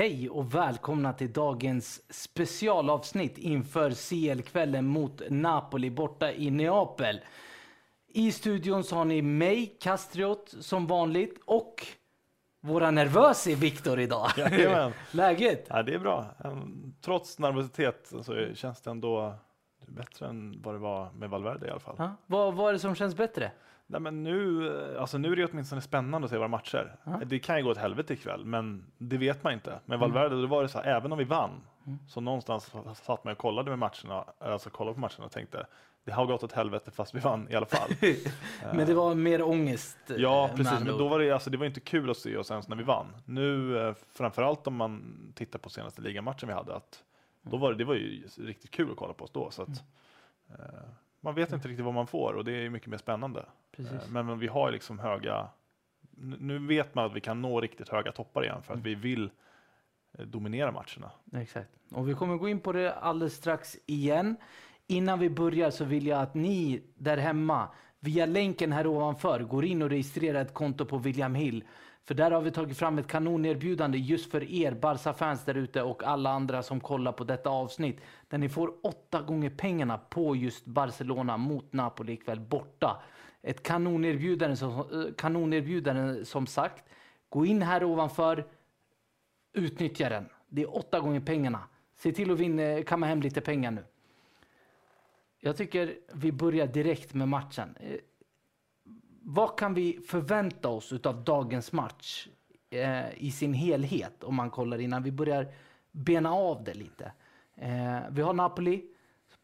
Hej och välkomna till dagens specialavsnitt inför CL-kvällen mot Napoli borta i Neapel. I studion så har ni mig, Kastriot, som vanligt och våra nervösa Viktor idag. Jajamän. Läget? Ja, det är bra. Ehm, Trots nervositet så känns det ändå bättre än vad det var med Valverde i alla fall. Ja, vad, vad är det som känns bättre? Nej, men nu, eh, alltså nu är det åtminstone spännande att se våra matcher. Ja. Det kan ju gå åt helvete ikväll, men det vet man inte. Med Valverde då var det så här, även om vi vann, så någonstans satt man och kollade med matcherna, alltså kollade på matcherna och tänkte, det har gått åt helvete fast vi vann i alla fall. Men det var mer ångest. eh, Ja, precis. Men då var det, alltså, det var inte kul att se oss ens när vi vann. Nu, eh, framförallt om man tittar på senaste ligamatchen vi hade, att då var det, det var ju riktigt kul att kolla på oss då. Så att, eh, man vet inte riktigt vad man får och det är mycket mer spännande. Precis. Eh, men, men vi har liksom höga, nu vet man att vi kan nå riktigt höga toppar igen för att vi vill eh, dominera matcherna. Exakt. Och vi kommer gå in på det alldeles strax igen. Innan vi börjar så vill jag att ni där hemma via länken här ovanför går in och registrerar ett konto på William Hill. För där har vi tagit fram ett kanonerbjudande just för er Barca-fans där ute och alla andra som kollar på detta avsnitt. Där ni får åtta gånger pengarna på just Barcelona mot Napoli ikväll borta. Ett kanonerbjudande som, eh, kanonerbjudande som sagt. Gå in här ovanför, utnyttja den. Det är åtta gånger pengarna. Se till att vinna, kamma hem lite pengar nu. Jag tycker vi börjar direkt med matchen. Eh, vad kan vi förvänta oss av dagens match eh, i sin helhet om man kollar innan vi börjar bena av det lite? Eh, vi har Napoli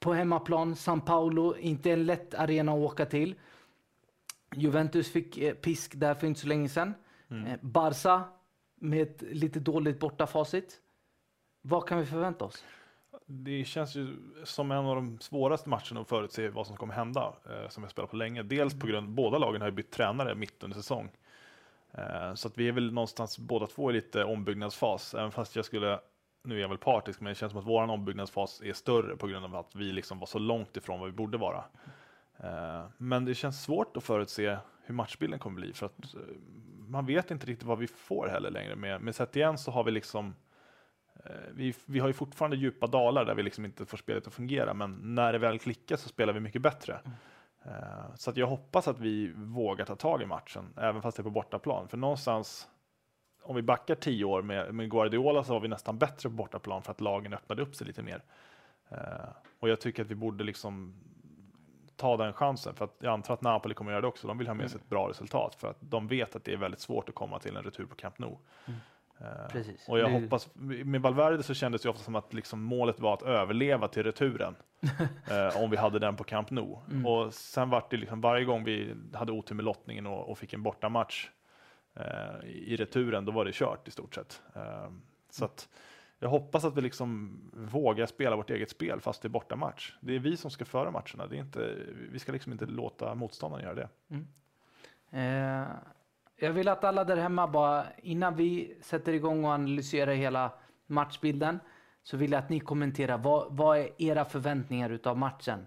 på hemmaplan, San Paolo, inte en lätt arena att åka till. Juventus fick eh, pisk där för inte så länge sedan. Eh, Barca med ett lite dåligt bortafacit. Vad kan vi förvänta oss? Det känns ju som en av de svåraste matcherna att förutse vad som kommer hända, eh, som jag spelat på länge. Dels på grund båda lagen har ju bytt tränare mitt under säsong. Eh, så att vi är väl någonstans båda två i lite ombyggnadsfas, även fast jag skulle, nu är jag väl partisk, men det känns som att våran ombyggnadsfas är större på grund av att vi liksom var så långt ifrån vad vi borde vara. Eh, men det känns svårt att förutse hur matchbilden kommer bli, för att eh, man vet inte riktigt vad vi får heller längre. Med, med Setien så har vi liksom vi, vi har ju fortfarande djupa dalar där vi liksom inte får spelet att fungera, men när det väl klickar så spelar vi mycket bättre. Eh, Så att jag hoppas att vi vågar ta tag i matchen, även fast det är på bortaplan. För någonstans, om vi backar tio år med, med Guardiola så var vi nästan bättre på bortaplan för att lagen öppnade upp sig lite mer. Eh, Och jag tycker att vi borde liksom ta den chansen, för att jag antar att Napoli kommer göra det också. De vill ha med sig ett bra resultat, för att de vet att det är väldigt svårt att komma till en retur på Camp Nou. Eh, Precis. och jag Det- hoppas, med Valverde så kändes det ofta som att liksom målet var att överleva till returen. eh, om vi hade den på Camp Nou. Mm. Och sen var det liksom varje gång vi hade otur med lottningen och, och fick en bortamatch eh, i returen, då var det kört i stort sett. Eh, så att jag hoppas att vi liksom vågar spela vårt eget spel fast det är bortamatch. Det är vi som ska föra matcherna. Det är inte, vi ska liksom inte låta motståndaren göra det. Eh, jag vill att alla där hemma bara, innan vi sätter igång och analyserar hela matchbilden, så vill jag att ni kommenterar. Vad, vad är era förväntningar utav matchen?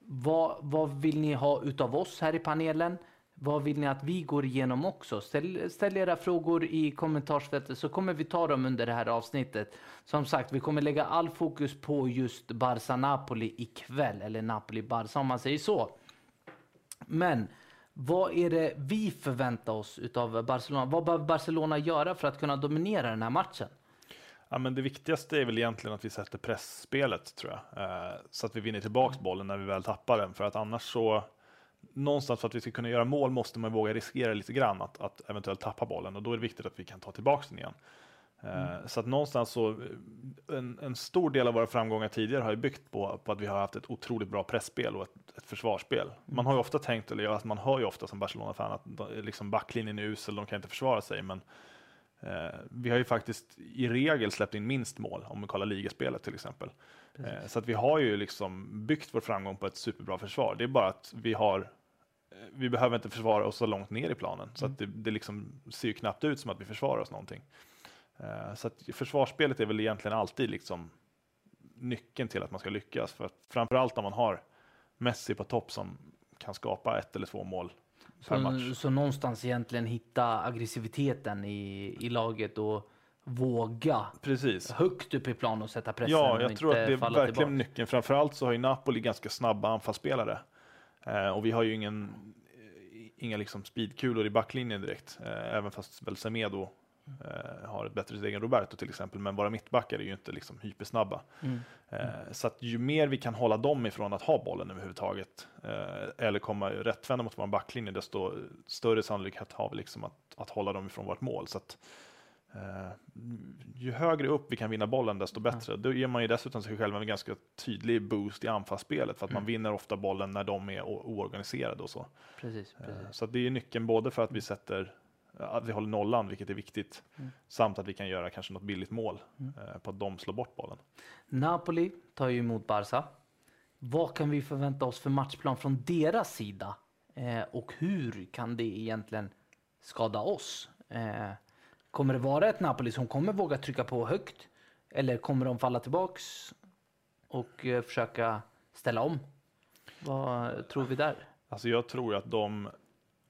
Vad, vad vill ni ha utav oss här i panelen? Vad vill ni att vi går igenom också? Ställ, ställ era frågor i kommentarsfältet så kommer vi ta dem under det här avsnittet. Som sagt, vi kommer lägga all fokus på just Barca-Napoli ikväll, eller Napoli-Barca om man säger så. Men vad är det vi förväntar oss utav Barcelona? Vad behöver Barcelona göra för att kunna dominera den här matchen? Ja, men det viktigaste är väl egentligen att vi sätter pressspelet tror jag, eh, så att vi vinner tillbaks bollen när vi väl tappar den. För att annars så, någonstans för att vi ska kunna göra mål måste man våga riskera lite grann att, att eventuellt tappa bollen och då är det viktigt att vi kan ta tillbaks den igen. Eh, Så att någonstans så, eh, en, en stor del av våra framgångar tidigare har ju byggt på, på att vi har haft ett otroligt bra pressspel och ett, ett försvarsspel. Man har ju ofta tänkt, eller att man hör ju ofta som Barcelona-fan att de- liksom backlinjen är usel, de kan inte försvara sig, men Eh, vi har ju faktiskt i regel släppt in minst mål om vi kollar ligaspelet till exempel. Eh, så att vi har ju liksom byggt vår framgång på ett superbra försvar. Det är bara att vi har eh, vi behöver inte försvara oss så långt ner i planen, så att det, det liksom ser ju knappt ut som att vi försvarar oss någonting. Eh, så att försvarsspelet är väl egentligen alltid liksom nyckeln till att man ska lyckas, för att framförallt om man har Messi på topp som kan skapa ett eller två mål per match. Så, någonstans egentligen hitta aggressiviteten i, i laget och våga Precis. högt upp i plan och sätta pressen Ja, jag tror att det är verkligen tillbaka. nyckeln. Framförallt så har ju Napoli ganska snabba anfallsspelare. Eh, och vi har ju ingen, eh, inga liksom speedkulor i backlinjen direkt. Eh, även fast väl Semedo eh, har ett bättre steg än Roberto till exempel. Men våra mittbackar är ju inte liksom hypersnabba. Mm. Eh, så att ju mer vi kan hålla dem ifrån att ha bollen överhuvudtaget eh, eller komma rättvända mot vår backlinje, desto större sannolikhet har vi liksom att, att hålla dem ifrån vårt mål. Så att, eh, ju högre upp vi kan vinna bollen, desto bättre. Då ger man ju dessutom sig själv en ganska tydlig boost i anfallsspelet för att man Mm. vinner ofta bollen när de är oorganiserade och så. Precis, Eh, precis. Så det är nyckeln både för att vi sätter att vi håller nollan, vilket är viktigt, Mm. samt att vi kan göra kanske något billigt mål Mm. eh, på att de slår bort bollen. Napoli tar ju emot Barca. Vad kan vi förvänta oss för matchplan från deras sida? Eh, och hur kan det egentligen skada oss? Eh, kommer det vara ett Napoli som kommer våga trycka på högt? Eller kommer de falla tillbaks och eh, försöka ställa om? Vad tror vi där? Alltså jag tror att de,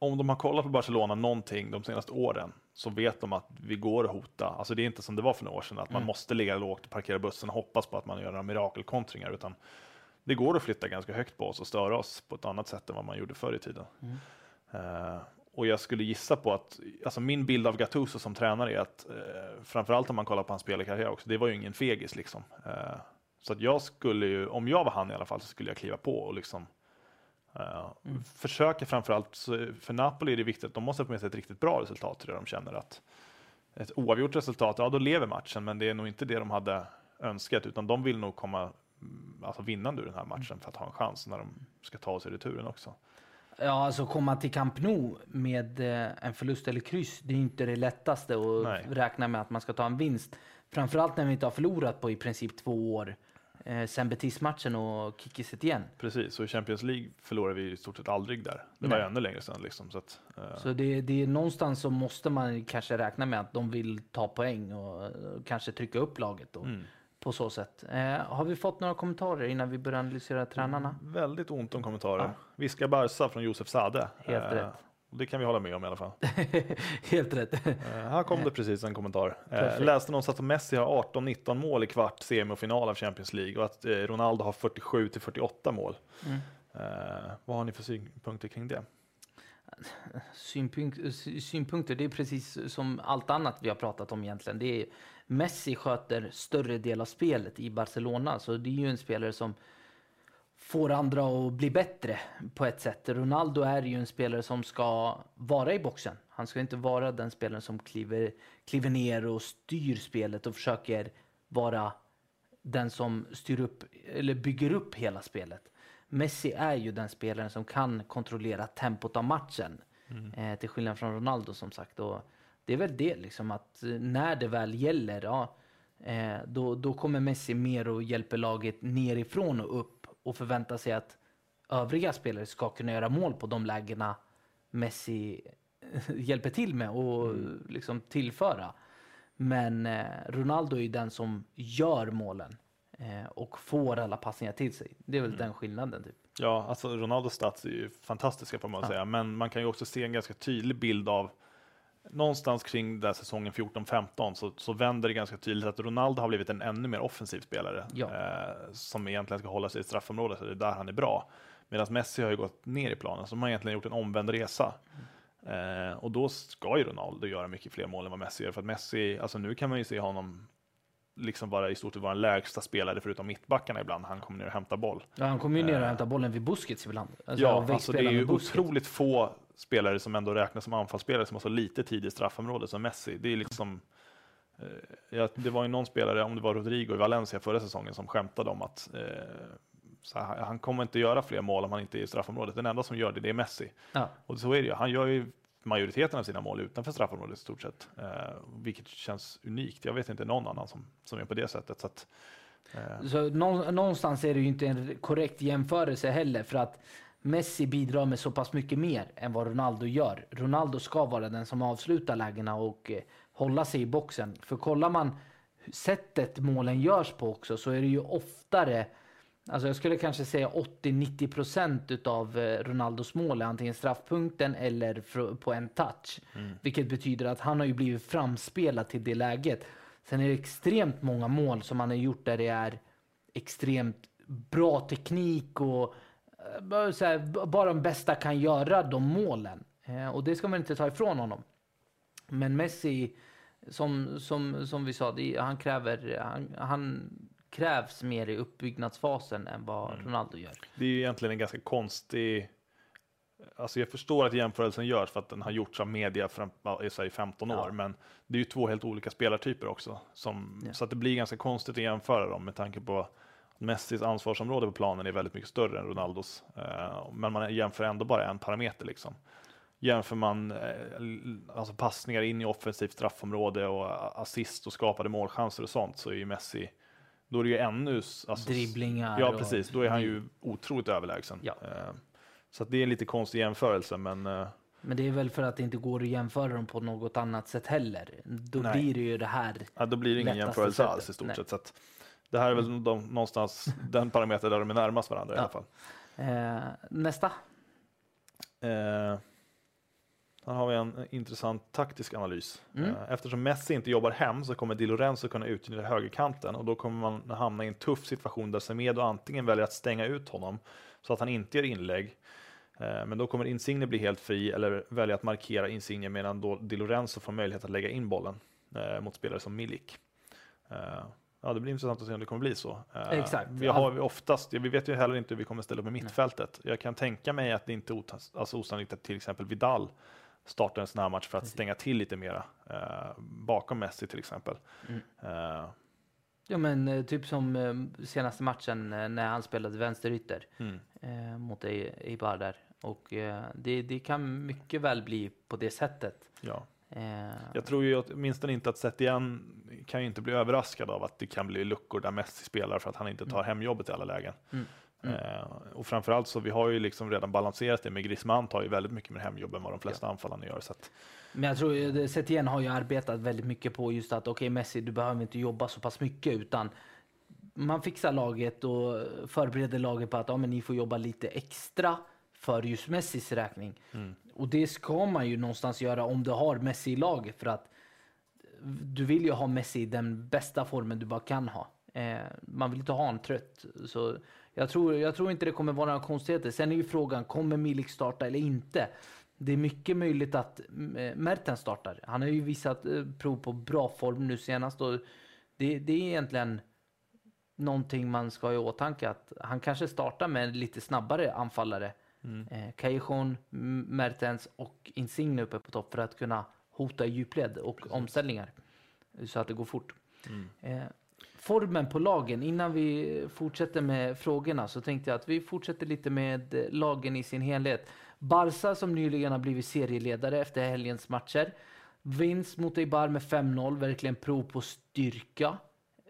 om de har kollat på Barcelona någonting de senaste åren, så vet de att vi går att hota. Alltså det är inte som det var för några år sedan, att man Mm. måste ligga lågt och parkera bussen och hoppas på att man gör några mirakelkontringar, utan det går att flytta ganska högt på oss och störa oss på ett annat sätt än vad man gjorde förr i tiden. Mm. Eh, och jag skulle gissa på att, alltså min bild av Gattuso som tränare är att, uh, framförallt om man kollar på hans spelarkarriär också, det var ju ingen fegis liksom. Eh, så att jag skulle ju, om jag var han i alla fall, så skulle jag kliva på och liksom Uh, Mm. Försöker framförallt, för Napoli är det viktigt att de måste få med sig ett riktigt bra resultat det de känner att ett oavgjort resultat, ja då lever matchen, men det är nog inte det de hade önskat, utan de vill nog komma mm, alltså vinnande ur den här matchen för att ha en chans när de ska ta sig returen också. Ja, alltså komma till Camp Nou med eh, en förlust eller kryss, det är inte det lättaste att Nej. räkna med att man ska ta en vinst. Framförallt när vi inte har förlorat på i princip två år eh, sen Betis-matchen och Kikki igen. Precis, och i Champions League förlorar vi i stort sett aldrig där. Det var Nej. ännu längre sedan liksom. Så att, eh, Så det, det är någonstans så måste man kanske räkna med att de vill ta poäng och, eh, kanske trycka upp laget och, mm. på så sätt. Eh, har vi fått några kommentarer innan vi börjar analysera tränarna? Väldigt ont om kommentarer. Ja. Viska Barca från Josef Sade. Helt rätt. Det kan vi hålla med om i alla fall. Helt rätt. Eh, här kom det precis en kommentar. Eh, läste någonstans att Messi har 18-19 mål i kvart, semi och final av Champions League och att eh, Ronaldo har 47 till 48 mål. Mm. Eh, vad har ni för synpunkter kring det? Synpunkt, sy- synpunkter, det är precis som allt annat vi har pratat om egentligen. Det är, Messi sköter större del av spelet i Barcelona, så det är ju en spelare som får andra att bli bättre på ett sätt. Ronaldo är ju en spelare som ska vara i boxen. Han ska inte vara den spelaren som kliver, kliver ner och styr spelet och försöker vara den som styr upp eller bygger upp hela spelet. Messi är ju den spelaren som kan kontrollera tempot av matchen. Eh, till skillnad från Ronaldo som sagt. Och det är väl det liksom att eh, när det väl gäller, ja, eh, då, då kommer Messi mer och hjälper laget nerifrån och upp och förväntar sig att övriga spelare ska kunna göra mål på de lägena Messi hjälper till med och liksom tillföra. Men eh, Ronaldo är ju den som gör målen eh, och får alla passningar till sig. Det är väl den skillnaden. Typ. Ja, alltså Ronaldos stats är ju fantastiska får man Ja. säga, men man kan ju också se en ganska tydlig bild av någonstans kring där säsongen 14-15 så, så vänder det ganska tydligt att Ronaldo har blivit en ännu mer offensiv spelare Ja. eh, som egentligen ska hålla sig i straffområdet, så det är där han är bra. Medan Messi har ju gått ner i planen, så de har egentligen gjort en omvänd resa. Eh, och då ska ju Ronaldo göra mycket fler mål än vad Messi gör, för att Messi, alltså nu kan man ju se honom liksom vara i stort sett vara den lägsta spelare förutom mittbackarna ibland. Han kommer ner och hämtar boll. Ja, han kommer ju ner och Eh. hämtar bollen vid Busquets ibland. Alltså, Ja, alltså det är ju otroligt få spelare som ändå räknas som anfallsspelare som har så lite tid i straffområdet som Messi. Det är liksom eh, det var ju någon spelare, om det var Rodrigo i Valencia förra säsongen, som skämtade om att eh, här, han kommer inte göra fler mål om han inte är i straffområdet. Den enda som gör det, det är Messi. Ja. Och så är det ju. Han gör ju majoriteten av sina mål utanför straffområdet i stort sett, eh, vilket känns unikt. Jag vet inte någon annan som, som är på det sättet. Så att, eh, Så nå- någonstans är det ju inte en korrekt jämförelse heller för att Messi bidrar med så pass mycket mer än vad Ronaldo gör. Ronaldo ska vara den som avslutar lägena och eh, hålla sig i boxen. För kollar man sättet målen görs på också så är det ju oftare Alltså jag skulle kanske säga 80-90 procent utav eh, Ronaldos mål är antingen straffpunkten eller på en touch. Vilket betyder att han har ju blivit framspelad till det läget. Sen är det extremt många mål som han har gjort där det är extremt bra teknik och här, bara de bästa kan göra de målen. Eh, och det ska man inte ta ifrån honom. Men Messi, som, som, som vi sa, det, han, kräver, han, han krävs mer i uppbyggnadsfasen än vad Mm. Ronaldo gör. Det är ju egentligen en ganska konstig Alltså jag förstår att jämförelsen görs för att den har gjorts av media fram, i säg 15 år, Ja. men det är ju två helt olika spelartyper också. Som, Ja. Så att det blir ganska konstigt att jämföra dem med tanke på Messis ansvarsområde på planen är väldigt mycket större än Ronaldos. Eh, men man jämför ändå bara en parameter liksom. Jämför man eh, alltså passningar in i offensivt straffområde och assist och skapade målchanser och sånt så är ju Messi, då är det ju ännu... Alltså, Dribblingar Ja, precis. Då är han ju otroligt överlägsen. Ja. Eh, Så det är en lite konstig jämförelse, men Men det är väl för att det inte går att jämföra dem på något annat sätt heller. Då Nej. blir det ju det här. ja, då blir det ingen jämförelse sättet. alls i stort Nej. sett. Det här är väl de, någonstans den parameter där de är närmast varandra i Ja. alla fall. Eh, nästa. Eh, här har vi en intressant taktisk analys. Mm. Eh, Eftersom Messi inte jobbar hem så kommer Di Lorenzo kunna utnyttja högerkanten och då kommer man hamna i en tuff situation där Semedo antingen väljer att stänga ut honom så att han inte gör inlägg. Eh, Men då kommer Insigne bli helt fri eller välja att markera Insigne medan då Di Lorenzo får möjlighet att lägga in bollen eh, mot spelare som Milik. Ja, det blir intressant att se om det kommer bli så. Eh, Exakt. Vi har vi oftast, vi vet ju heller inte hur vi kommer ställa upp i mittfältet. Jag kan tänka mig att det inte är alltså osannolikt att till exempel Vidal startar en sån här match för att stänga till lite mera eh, bakom Messi till exempel. Mm. Eh, Ja, men eh, typ som eh, senaste matchen när han spelade vänsterytter mm. eh, mot Eibar där. Och det, det kan mycket väl bli på det sättet. Ja. Eh, Jag tror ju åtminstone inte att sett igen kan ju inte bli överraskad av att det kan bli luckor där Messi spelar för att han inte tar hem jobbet i alla lägen. Mm. Mm. Eh, och framförallt så vi har ju liksom redan balanserat det med Griezmann tar ju väldigt mycket mer hemjobb än vad de flesta anfallarna gör. Så att, Men jag tror Setien har ju arbetat väldigt mycket på just att okej Messi, du behöver inte jobba så pass mycket utan man fixar laget och förbereder laget på att ja, men ni får jobba lite extra för just Messis räkning. mm. Och det ska man ju någonstans göra om du har Messi i laget för att du vill ju ha Messi i den bästa formen du bara kan ha. Eh, man vill inte ha honom trött. Så jag tror, jag tror inte det kommer vara några konstigheter. Sen är ju frågan, kommer Milik starta eller inte? Det är mycket möjligt att eh, Mertens startar. Han har ju visat eh, prov på bra form nu senast och det, det är egentligen någonting man ska ha i åtanke att han kanske startar med en lite snabbare anfallare. Mm. Eh, Callejon, M- Mertens och Insigne uppe på topp för att kunna hota djupled och Precis. omställningar. Så att det går fort. Mm. Eh, formen på lagen, innan vi fortsätter med frågorna så tänkte jag att vi fortsätter lite med lagen i sin helhet. Barca som nyligen har blivit serieledare efter helgens matcher. Vinst mot Eibar med 5-0, verkligen prov på styrka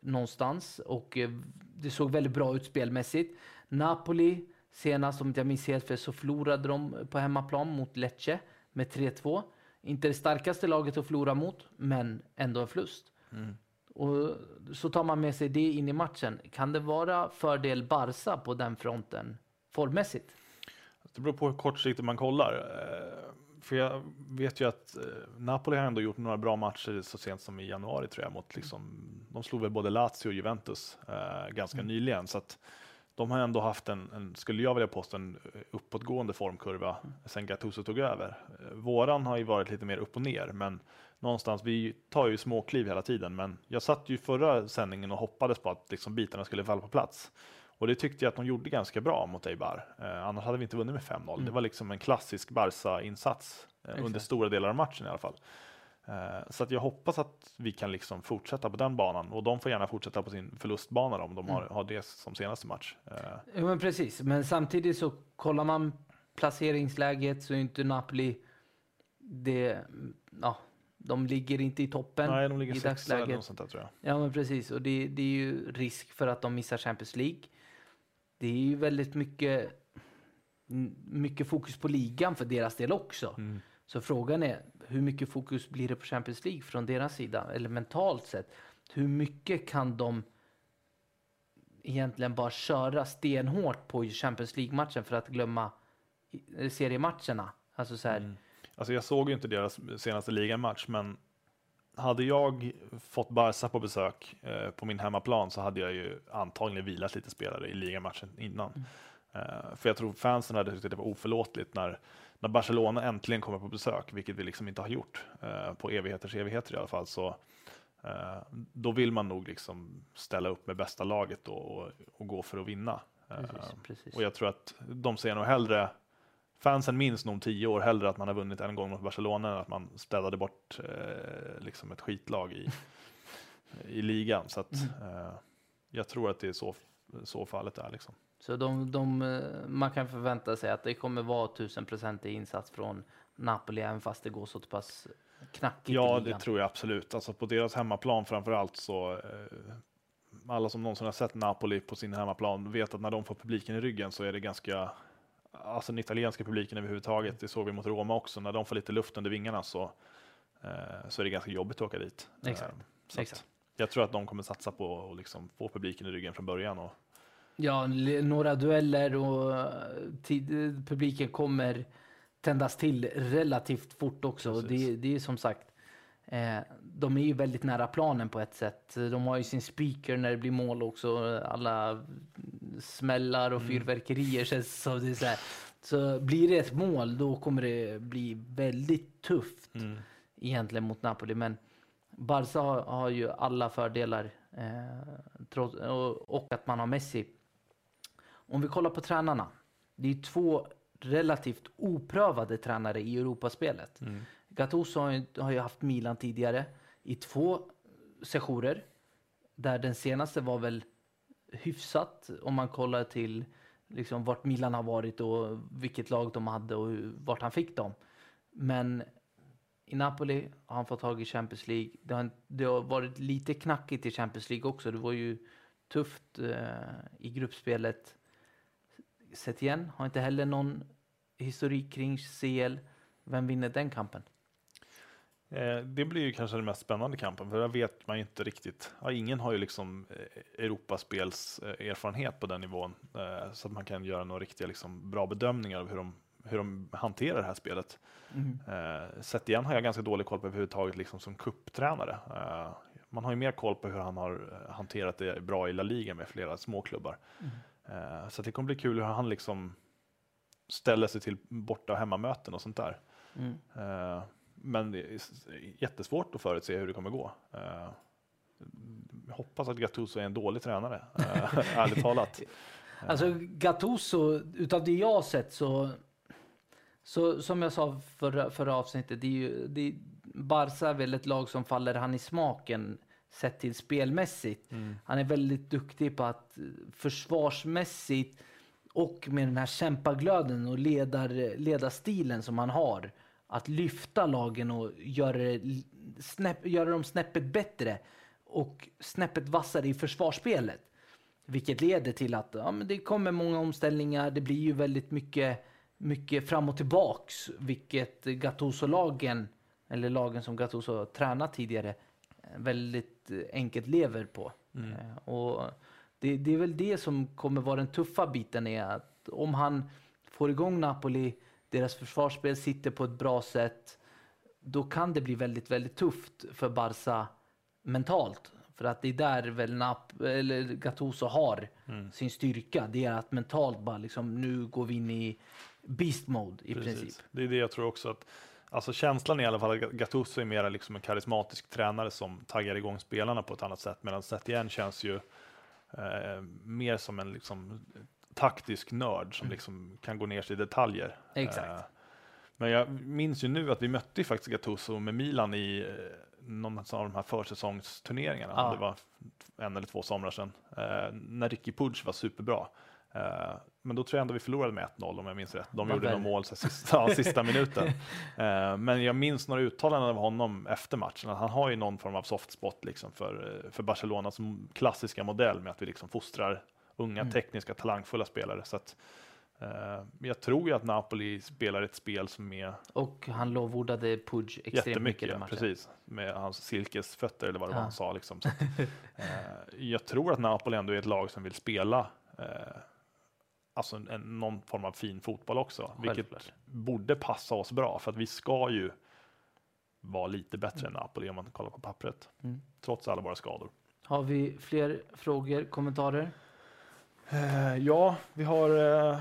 någonstans och eh, det såg väldigt bra ut spelmässigt. Napoli, senast om jag minns helt fel så förlorade de på hemmaplan mot Lecce med 3-2. Inte det starkaste laget att förlora mot, men ändå en förlust. Mm. Och så tar man med sig det in i matchen. Kan det vara fördel Barca på den fronten formmässigt? Det beror på hur kortsiktigt man kollar. Eh, För jag vet ju att eh, Napoli har ändå gjort några bra matcher så sent som i januari tror jag. Mot liksom, de slog väl både Lazio och Juventus eh, ganska Mm. nyligen. Så att de har ändå haft en, en, skulle jag vilja påstå, en eh, uppåtgående formkurva Mm. sen Gattuso tog över. Eh, Våran har ju varit lite mer upp och ner, men någonstans, vi tar ju småkliv hela tiden. Men jag satt ju förra sändningen och hoppades på att liksom bitarna skulle falla på plats. Och det tyckte jag att de gjorde ganska bra mot Eibar. Eh, annars hade vi inte vunnit med 5-0. Mm. Det var liksom en klassisk Barca-insats eh, under stora delar av matchen i alla fall. Eh, så att jag hoppas att vi kan liksom fortsätta på den banan och de får gärna fortsätta på sin förlustbana om de har, Mm. har det som senaste match. Eh, Jo, men precis. Men samtidigt så kollar man placeringsläget så är inte Napoli det, ja, de ligger inte i toppen nej, de ligger i eller dagsläget. något sånt där tror jag. Ja, men precis. Och det, det är ju risk för att de missar Champions League. Det är ju väldigt mycket, mycket fokus på ligan för deras del också. Mm. Så frågan är hur mycket fokus blir det på Champions League från deras sida? Eller mentalt sett. Hur mycket kan de egentligen bara köra stenhårt på Champions League-matchen för att glömma seriematcherna? Alltså så här, Mm. Alltså jag såg ju inte deras senaste ligamatch, men hade jag fått Barca på besök eh, på min hemmaplan så hade jag ju antagligen vilat lite spelare i ligamatchen innan. Mm. Eh, för jag tror fansen hade tyckt att det var oförlåtligt när, när Barcelona äntligen kommer på besök, vilket vi liksom inte har gjort eh, på evigheters evigheter i alla fall. Så, eh, då vill man nog liksom ställa upp med bästa laget och, och, gå för att vinna. Eh, precis, precis. Och jag tror att de ser nog hellre fansen minns nog om tio år hellre att man har vunnit en gång mot Barcelona än att man städade bort eh, liksom ett skitlag i, i ligan. Så att, mm. eh, jag tror att det är så, så fallet är. Liksom. Så de, de, eh, man kan förvänta sig att det kommer vara tusen procent i insats från Napoli även fast det går så pass knackigt Ja, det tror jag absolut. Alltså på deras hemmaplan framför allt så eh, alla som någonsin har sett Napoli på sin hemmaplan vet att när de får publiken i ryggen så är det ganska alltså den italienska publiken överhuvudtaget, det såg vi mot Roma också, när de får lite luft under vingarna så, eh, så är det ganska jobbigt att åka dit. Exakt. Eh, Exakt. Jag tror att de kommer satsa på att liksom få publiken i ryggen från början. Och... Ja, några dueller och publiken kommer tändas till relativt fort också. Det, det är som sagt, eh, de är ju väldigt nära planen på ett sätt. De har ju sin speaker när det blir mål också. Alla smällar och mm. fyrverkerier känns som det så. Så blir det ett mål då kommer det bli väldigt tufft mm. egentligen mot Napoli. Men Barca har, har ju alla fördelar eh, trots, och, och, att man har Messi. Om vi kollar på tränarna. Det är två relativt oprövade tränare i Europaspelet. Mm. Gattuso har ju, har ju haft Milan tidigare i två sessioner. Där den senaste var väl hyfsat om man kollar till liksom vart Milan har varit och vilket lag de hade och vart han fick dem. Men i Napoli har han fått tag i Champions League. Det har, det har varit lite knackigt i Champions League också. Det var ju tufft eh, i gruppspelet. Sett igen, har inte heller någon historik kring CL. Vem vinner den kampen? Eh, det blir ju kanske den mest spännande kampen, för där vet man ju inte riktigt. Ja, ingen har ju liksom eh, Europaspels eh, erfarenhet på den nivån, så att man kan göra några riktiga liksom, bra bedömningar av hur de, hur de hanterar det här spelet. Mm. Sett igen har jag ganska dålig koll på överhuvudtaget liksom, som kupptränare. Man har ju mer koll på hur han har hanterat det bra i La Liga med flera småklubbar. Mm. Så det kommer bli kul hur han liksom ställer sig till borta och hemmamöten och sånt där. Mm men det är jättesvårt att förutse hur det kommer gå. Uh, hoppas att Gattuso är en dålig tränare, ärligt talat. Alltså Gattuso, utav det jag har sett så, så som jag sa förra, förra avsnittet, det är ju, det, Barca är väl ett lag som faller han i smaken sett till spelmässigt. Mm. Han är väldigt duktig på att försvarsmässigt och med den här kämpaglöden och ledar, ledarstilen som han har att lyfta lagen och göra, snäpp, göra dem snäppet bättre och snäppet vassare i försvarsspelet. Vilket leder till att ja, men det kommer många omställningar. Det blir ju väldigt mycket, mycket fram och tillbaks, vilket Gattuso-lagen, eller lagen som Gattuso tränat tidigare, väldigt enkelt lever på. Mm. Eh, och det, det, är väl det som kommer vara den tuffa biten är att om han får igång Napoli deras försvarsspel sitter på ett bra sätt, då kan det bli väldigt, väldigt tufft för Barca mentalt. För att det är där väl Nap eller Gattuso har mm. sin styrka. Det är att mentalt bara liksom, nu går vi in i beast mode i Precis. princip. Det är det jag tror också att Alltså känslan i alla fall att Gattuso är mer liksom en karismatisk tränare som taggar igång spelarna på ett annat sätt. Medan Setien känns ju eh, mer som en liksom, taktisk nörd som mm. liksom kan gå ner sig i detaljer. Exakt. Uh, men jag minns ju nu att vi mötte faktiskt Gattuso med Milan i uh, någon av de här försäsongsturneringarna. Ah. Det var en eller två somrar sedan. Uh, när Ricky Pudge var superbra. Uh, men då tror jag ändå vi förlorade med 1-0 om jag minns rätt. De gjorde några mål så sista, ja, sista minuten. Uh, men jag minns några uttalanden av honom efter matchen. Att han har ju någon form av soft spot liksom för, för Barcelonas klassiska modell med att vi liksom fostrar unga, mm. tekniska, talangfulla spelare. Så att, eh, jag tror ju att Napoli spelar ett spel som är... Och han lovordade Pudge extremt mycket ja, precis. Med hans silkesfötter eller vad det ja. var han sa. Liksom. Så, eh, jag tror att Napoli ändå är ett lag som vill spela eh, alltså en, en, någon form av fin fotboll också, Självklart. vilket borde passa oss bra för att vi ska ju var lite bättre än Napoli om man kollar på pappret. Mm. Trots alla våra skador. Har vi fler frågor, kommentarer? Eh, ja, vi har... Eh,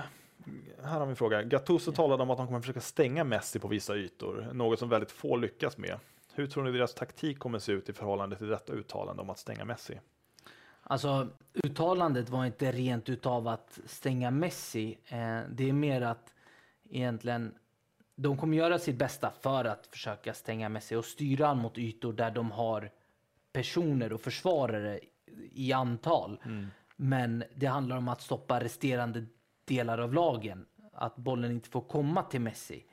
här har vi en fråga. Gattuso talade om att de kommer försöka stänga Messi på vissa ytor, något som väldigt få lyckas med. Hur tror ni deras taktik kommer se ut i förhållande till detta uttalande om att stänga Messi? Alltså, uttalandet var inte rent utav att stänga Messi. Eh, det är mer att egentligen de kommer göra sitt bästa för att försöka stänga Messi och styra han mot ytor där de har personer och försvarare i antal. Men det handlar om att stoppa resterande delar av lagen. Att bollen inte får komma till Messi.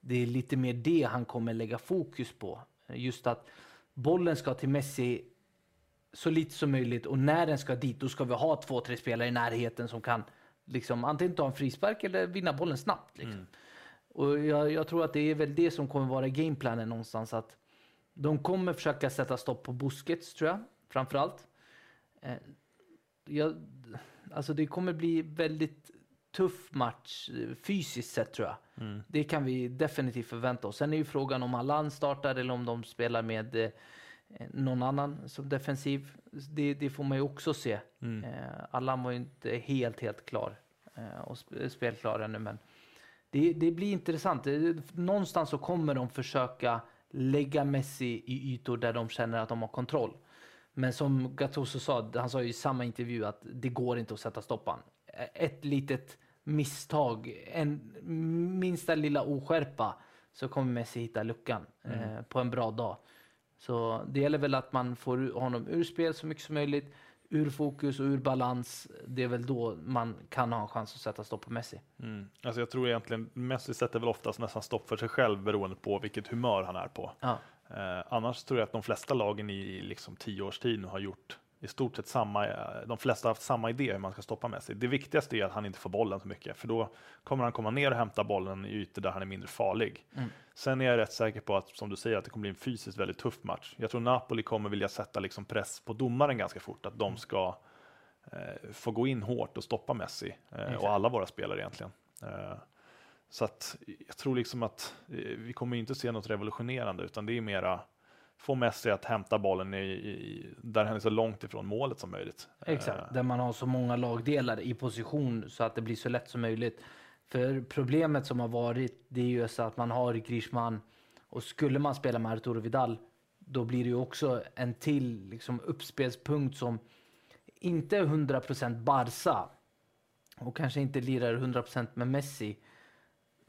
Det är lite mer det han kommer lägga fokus på. Just att bollen ska till Messi så lite som möjligt och när den ska dit då ska vi ha två, tre spelare i närheten som kan liksom antingen ta en frispark eller vinna bollen snabbt. Liksom. Och jag, jag tror att det är väl det som kommer vara gameplanen någonstans. Att de kommer försöka sätta stopp på Busquets tror jag, framförallt. Eh, jag, alltså det kommer bli väldigt tuff match eh, fysiskt sett tror jag. Det kan vi definitivt förvänta oss. Sen är ju frågan om Allan startar eller om de spelar med eh, någon annan som defensiv. Det, det får man ju också se. Eh, Allan var ju inte helt, helt klar eh, och sp- spelklar ännu, men det, det blir intressant. Det- Någonstans så kommer de försöka lägga Messi i ytor där de känner att de har kontroll. Men som Gattuso sa, han sa ju i samma intervju att det går inte att sätta stoppan. Ett litet misstag, en minsta lilla oskärpa så kommer Messi hitta luckan eh, på en bra dag. Så det gäller väl att man får honom ur spel så mycket som möjligt, ur fokus och ur balans. Det är väl då man kan ha en chans att sätta stopp på Messi. Mm. Alltså jag tror egentligen Messi sätter väl oftast nästan stopp för sig själv beroende på vilket humör han är på. Ja, Eh, annars tror jag att de flesta lagen i liksom tio års tid nu har gjort i stort sett samma, de flesta har haft samma idé hur man ska stoppa Messi. Det viktigaste är att han inte får bollen så mycket, för då kommer han komma ner och hämta bollen i ytor där han är mindre farlig. Mm. Sen är jag rätt säker på att, som du säger, att det kommer bli en fysiskt väldigt tuff match. Jag tror Napoli kommer vilja sätta liksom press på domaren ganska fort, att de ska eh, få gå in hårt och stoppa Messi eh, och alla våra spelare egentligen. Eh, så att jag tror liksom att eh, vi kommer inte se något revolutionerande, utan det är mera få Messi att hämta bollen i, i, där han är så långt ifrån målet som möjligt. exakt. Eh, Där man har så många lagdelar i position så att det blir så lätt som möjligt. För problemet som har varit, det är ju så att man har Griezmann och skulle man spela med Arturo Vidal, då blir det ju också en till liksom, uppspelspunkt som inte är 100% Barca och kanske inte lirar 100% med Messi.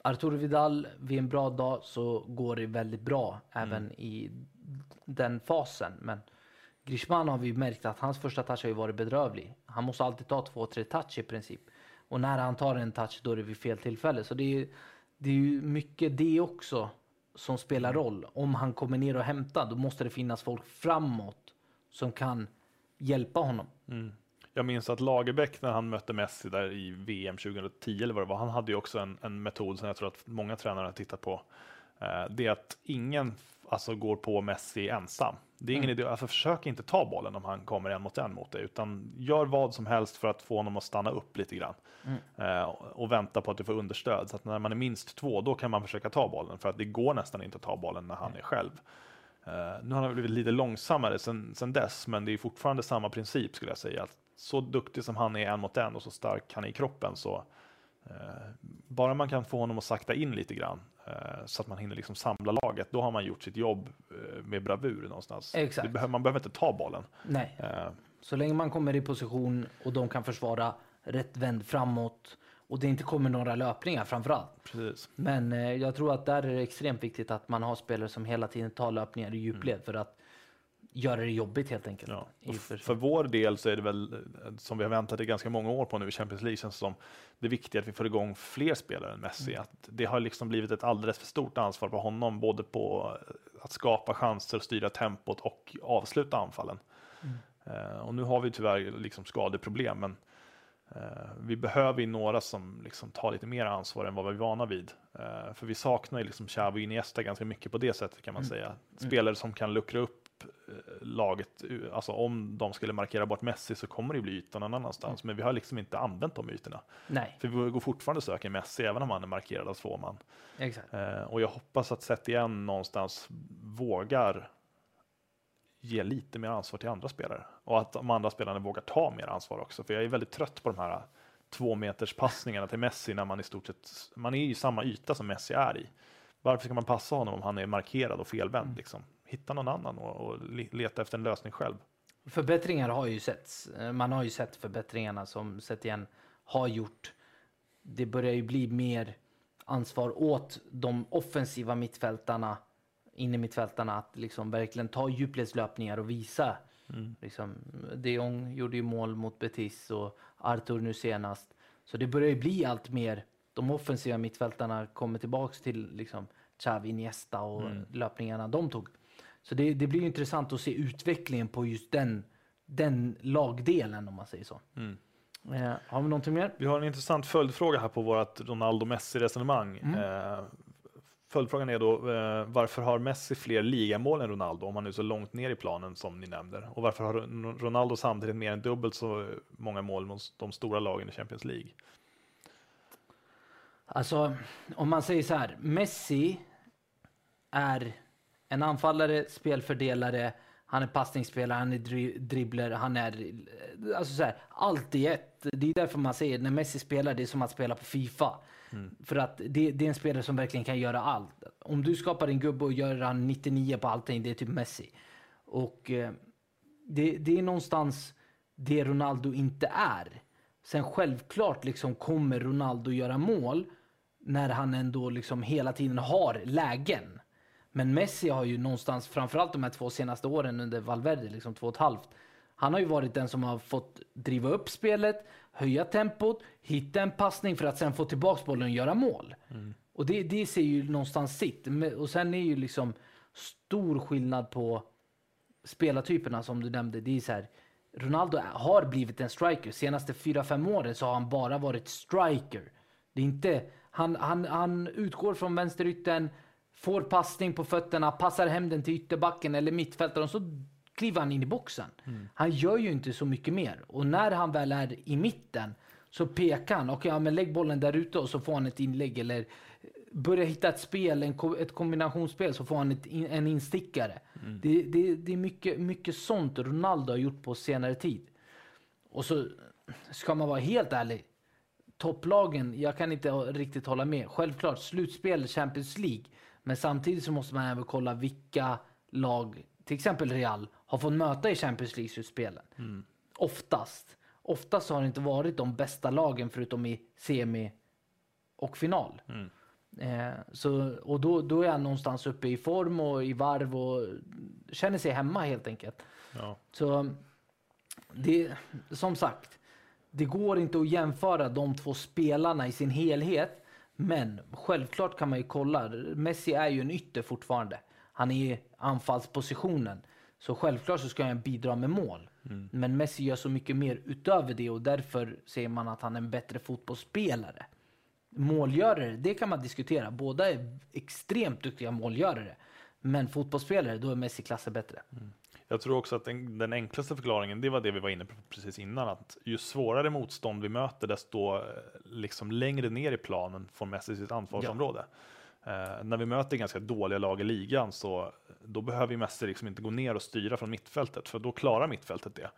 Arturo Vidal, vid en bra dag så går det väldigt bra även i den fasen. Men Griezmann har vi märkt att hans första touch har varit bedrövlig. Han måste alltid ta två, tre touch i princip. Och när han tar en touch då är det vid fel tillfälle. Så det är, ju- det är ju mycket det också som spelar roll. Om han kommer ner och hämtar då måste det finnas folk framåt som kan hjälpa honom. Mm. Jag minns att Lagerbäck när han mötte Messi där i VM 2010 eller vad det var, han hade ju också en, en metod som jag tror att många tränare har tittat på. Eh, det är att ingen alltså, går på Messi ensam. Det är ingen idé, alltså försök inte ta bollen om han kommer en mot en mot dig, utan gör vad som helst för att få honom att stanna upp lite grann. Eh, och vänta på att du får understöd. Så att när man är minst två, då kan man försöka ta bollen, för att det går nästan inte att ta bollen när han är själv. Eh, nu har han blivit lite långsammare sen, sen dess, men det är fortfarande samma princip skulle jag säga. Att så duktig som han är en mot en och så stark han är i kroppen så eh, bara man kan få honom att sakta in lite grann så att man hinner liksom samla laget, då har man gjort sitt jobb eh, med bravur någonstans. Exakt. Behöver, man behöver inte ta bollen. Nej, Eh, så länge man kommer i position och de kan försvara rätt vänd framåt och det inte kommer några löpningar framför allt. precis. Men eh, jag tror att där är det extremt viktigt att man har spelare som hela tiden tar löpningar i djupled för att göra det jobbigt helt enkelt. Ja. För- för vår del så är det väl, eh, som vi har väntat i ganska många år på nu i Champions League, känns som det är viktigt att vi får igång fler spelare än Messi. Mm. Att det har liksom blivit ett alldeles för stort ansvar på honom, både på eh, att skapa chanser, styra tempot och avsluta anfallen. Mm. Eh, och nu har vi tyvärr liksom skadeproblem, men vi behöver ju några som liksom tar lite mer ansvar än vad vi är vana vid. För vi saknar ju liksom Xavi och Iniesta ganska mycket på det sättet kan man Mm. säga. Spelare som kan luckra upp laget. Alltså om de skulle markera bort Messi så kommer det bli ytor någon annanstans. Men vi har liksom inte använt de ytorna. Nej, För vi går fortfarande och söker Messi även om han är markerad av två man. exakt. Eh, och jag hoppas att Sett igen någonstans vågar ge lite mer ansvar till andra spelare. Och att de andra spelarna vågar ta mer ansvar också. För jag är väldigt trött på de här två meters passningarna till Messi när man i stort sett, man är i samma yta som Messi är i. Varför ska man passa honom om han är markerad och felvänd? Liksom? Hitta någon annan och, och le- leta efter en lösning själv. Förbättringar har ju setts. Eh, Man har ju sett förbättringarna som Setien har gjort. Det börjar ju bli mer ansvar åt de offensiva mittfältarna, inne mittfältarna att liksom verkligen ta djupledslöpningar och visa. Liksom, de Jong gjorde ju mål mot Betis och Arthur nu senast. Så det börjar ju bli allt mer. De offensiva mittfältarna kommer tillbaks till liksom Xavi, Iniesta och löpningarna de tog. Så det, det blir intressant att se utvecklingen på just den, den lagdelen om man säger så. Eh, har vi någonting mer? Vi har en intressant följdfråga här på vårt Ronaldo-Messi-resonemang. Eh, följdfrågan är då, eh, varför har Messi fler ligamål än Ronaldo om han är så långt ner i planen som ni nämnde? Och varför har Ron- Ronaldo samtidigt mer än dubbelt så många mål mot de stora lagen i Champions League? Alltså, om man säger så här. Messi är en anfallare, spelfördelare, han är passningsspelare, han är dri- dribbler, han är... Alltså så här, allt i ett. Det är därför man säger när Messi spelar, det är som att spela på Fifa. För att det, det är en spelare som verkligen kan göra allt. Om du skapar en gubbe och gör han 99 på allting, det är typ Messi. Och eh, det, det är någonstans det Ronaldo inte är. Sen självklart liksom kommer Ronaldo göra mål när han ändå liksom hela tiden har lägen. Men Messi har ju någonstans, framförallt de här två senaste åren under Valverde, liksom två och ett halvt. Han har ju varit den som har fått driva upp spelet, höja tempot, hitta en passning för att sen få tillbaks bollen och göra mål. Och det, det ser ju någonstans sitt. Och sen är ju liksom stor skillnad på spelartyperna som du nämnde. Det är så här, Ronaldo har blivit en striker. Senaste 4-5 åren så har han bara varit striker. Det är inte, han, han, han utgår från vänsterytten, får passning på fötterna, passar hem den till ytterbacken eller mittfältaren så kliver han in i boxen. Han gör ju inte så mycket mer. Och när han väl är i mitten så pekar han. Okej, ja, men lägg bollen där ute och så får han ett inlägg. Eller börja hitta ett spel, en, ett kombinationsspel så får han ett, en instickare. Det, det, det är mycket, mycket sånt Ronaldo har gjort på senare tid. Och så ska man vara helt ärlig. Topplagen, jag kan inte riktigt hålla med. Självklart, slutspel Champions League. Men samtidigt så måste man även kolla vilka lag, till exempel Real, har fått möta i Champions League-slutspelen. Oftast. Oftast har det inte varit de bästa lagen förutom i semi och final. Eh, så, och då, då är han någonstans uppe i form och i varv och känner sig hemma helt enkelt. Ja. Så det, som sagt, det går inte att jämföra de två spelarna i sin helhet. Men självklart kan man ju kolla. Messi är ju en ytter fortfarande. Han är i anfallspositionen. Så självklart så ska han bidra med mål. Men Messi gör så mycket mer utöver det och därför säger man att han är en bättre fotbollsspelare. Målgörare, det kan man diskutera. Båda är extremt duktiga målgörare. Men fotbollsspelare, då är Messi klasser bättre. Jag tror också att den, den enklaste förklaringen, det var det vi var inne på precis innan, att ju svårare motstånd vi möter, desto eh, liksom längre ner i planen får Messi sitt ansvarsområde. Eh, när vi möter ganska dåliga lag i ligan så då behöver Messi liksom inte gå ner och styra från mittfältet, för då klarar mittfältet det.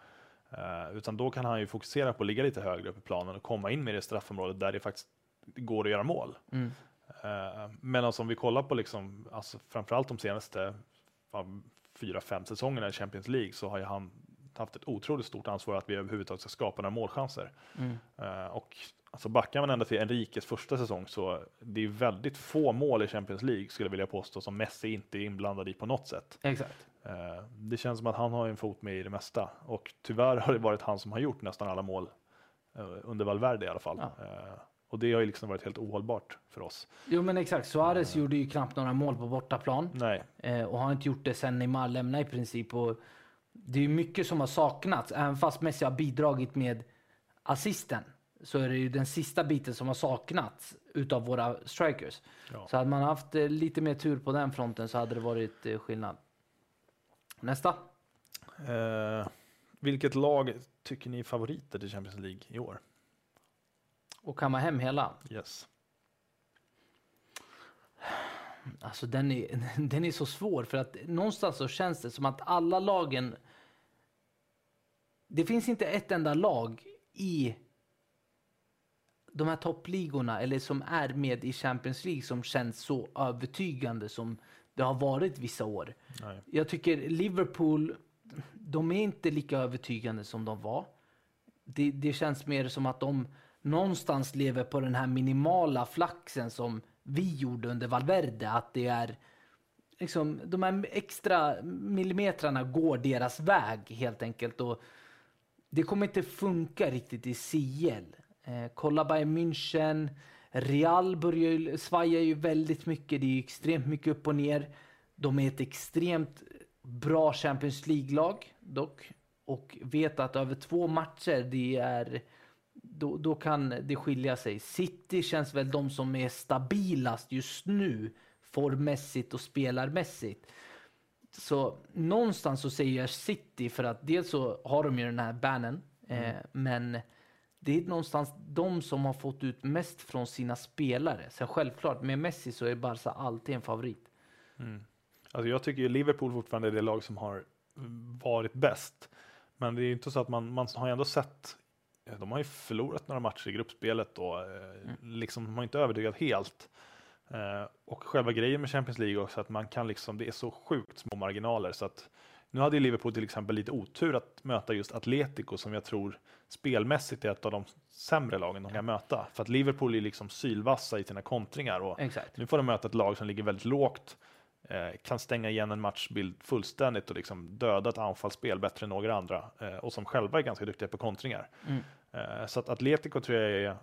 Eh, utan då kan han ju fokusera på att ligga lite högre upp i planen och komma in med det straffområdet där det faktiskt går att göra mål. Mm. Eh, Men alltså om vi kollar på liksom, alltså framförallt de senaste ja, fyra, fem säsongerna i Champions League så har ju han haft ett otroligt stort ansvar att vi överhuvudtaget ska skapa några målchanser. Mm. Eh, Och alltså backar man ända till Enriques första säsong så det är väldigt få mål i Champions League skulle jag vilja påstå som Messi inte är inblandad i på något sätt. Exakt. Eh, Det känns som att han har en fot med i det mesta och tyvärr har det varit han som har gjort nästan alla mål eh, under Valverde i alla fall. Ja. Och det har ju liksom varit helt ohållbart för oss. Jo men exakt, Suarez gjorde ju knappt några mål på bortaplan. Nej, Eh, och har inte gjort det sen Neymar lämnade i princip. Och det är mycket som har saknats. Även fast Messi har bidragit med assisten så är det ju den sista biten som har saknats utav våra strikers. Ja. Så hade man haft eh, lite mer tur på den fronten så hade det varit skillnad. Nästa. Eh, vilket lag tycker ni är favoriter till Champions League i år? Och kamma hem hela. Yes. Alltså den är, den är så svår för att någonstans så känns det som att alla lagen... Det finns inte ett enda lag i de här toppligorna eller som är med i Champions League som känns så övertygande som det har varit vissa år. Nej. Jag tycker Liverpool, de är inte lika övertygande som de var. Det, det känns mer som att de någonstans lever på den här minimala flaxen som vi gjorde under Valverde. Att det är liksom, de här extra millimetrarna går deras väg helt enkelt. Och det kommer inte funka riktigt i CL. Eh, kolla Bayern München. Real börjar ju, svajar ju väldigt mycket. Det är ju extremt mycket upp och ner. De är ett extremt bra Champions League-lag dock. Och vet att över två matcher, det är, då, då kan det skilja sig. City känns väl de som är stabilast just nu. Formmässigt och spelarmässigt. Så någonstans så säger jag City för att dels så har de ju den här bannen. Eh, men det är någonstans de som har fått ut mest från sina spelare. Sen självklart, med Messi så är Barca alltid en favorit. Alltså jag tycker ju Liverpool fortfarande är det lag som har varit bäst. Men det är ju inte så att man, man har ju ändå sett, de har ju förlorat några matcher i gruppspelet och eh, liksom, de har inte övertygat helt. Eh, och själva grejen med Champions League också att man kan liksom, det är så sjukt små marginaler så att nu hade Liverpool till exempel lite otur att möta just Atletico som jag tror spelmässigt är ett av de sämre lagen de kan möta. För att Liverpool är liksom sylvassa i sina kontringar och Exakt. nu får de möta ett lag som ligger väldigt lågt, eh, kan stänga igen en matchbild fullständigt och liksom döda ett anfallsspel bättre än några andra eh, och som själva är ganska duktiga på kontringar. Mm. Eh, så att Atletico tror jag är,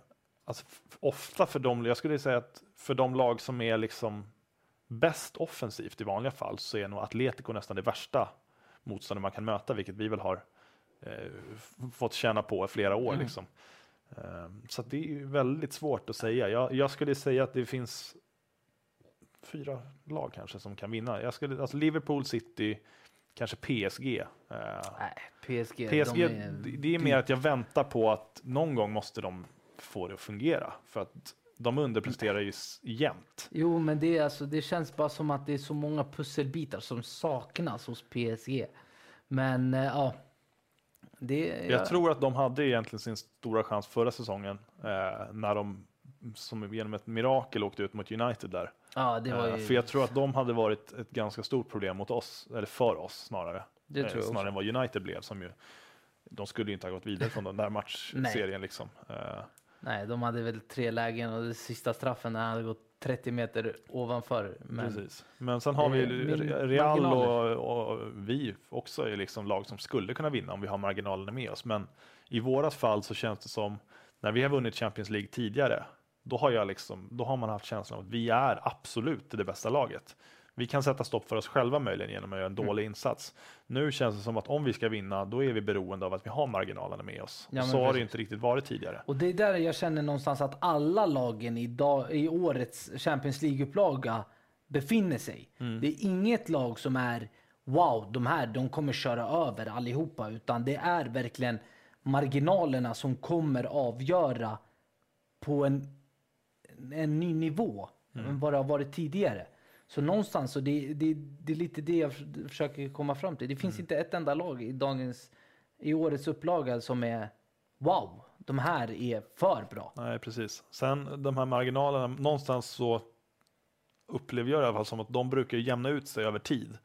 alltså, ofta för de, jag skulle säga att för de lag som är liksom bäst offensivt i vanliga fall så är nog Atletico nästan det värsta motståndet man kan möta, vilket vi väl har eh, fått känna på i flera år. Mm. Liksom. Eh, så det är ju väldigt svårt att säga. Jag, jag skulle säga att det finns fyra lag kanske som kan vinna. Jag skulle, alltså Liverpool, City, kanske PSG. Eh, Nej, PSG. PSG, de är, det- är mer att jag väntar på att någon gång måste de få det att fungera. För att de underpresterar ju jämt. Jo, men det, är alltså, det känns bara som att det är så många pusselbitar som saknas hos PSG. Men eh, ja. Det, Jag tror att de hade egentligen sin stora chans förra säsongen eh, när de som genom ett mirakel åkte ut mot United där. Ja, det var Eh, ju, För jag tror att de hade varit ett ganska stort problem mot oss, eller för oss snarare. det Eh, tror jag snarare också. än vad United blev som ju de skulle ju inte ha gått vidare från den där matchserien liksom. Eh, Nej, de hade väl tre lägen och det sista straffen när han hade gått 30 meter ovanför. Men Precis. Men sen har vi Real och, och vi också är liksom lag som skulle kunna vinna om vi har marginalerna med oss. Men i vårat fall så känns det som när vi har vunnit Champions League tidigare, då har, jag liksom, då har man haft känslan av att vi är absolut det bästa laget. Vi kan sätta stopp för oss själva möjligen genom att göra en Mm. dålig insats. Nu känns det som att om vi ska vinna, då är vi beroende av att vi har marginalerna med oss. Ja, så har det precis. inte riktigt varit tidigare. Och det är där jag känner någonstans att alla lagen i, dag, i årets Champions League-upplaga befinner sig. Det är inget lag som är wow, de här de kommer köra över allihopa. Utan det är verkligen marginalerna som kommer avgöra på en, en ny nivå än vad det har varit tidigare. Så någonstans, och det, det, det är lite det jag för- försöker komma fram till. Det finns inte ett enda lag i dagens, i årets upplaga som är wow, de här är för bra. Nej, precis. Sen de här marginalerna, någonstans så upplever jag i alla fall som att de brukar jämna ut sig över tid.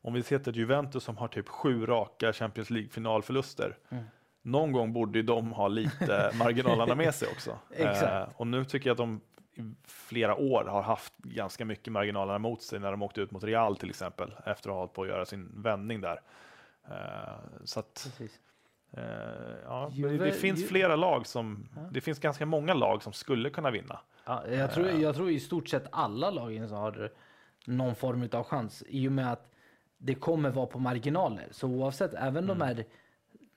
Om vi ser till Juventus som har typ sju raka Champions League-finalförluster. Mm. Någon gång borde ju de ha lite marginalerna med sig också. Eh, och nu tycker jag att de flera år har haft ganska mycket marginalerna mot sig när de åkte ut mot Real till exempel efter att ha hållit på att göra sin vändning där. Eh, så att. Eh, ja, Juve- det finns flera lag som, det finns ganska många lag som skulle kunna vinna. Ja, jag, tror, jag tror i stort sett alla lagen som har någon form av chans i och med att det kommer vara på marginaler. Så oavsett, även de här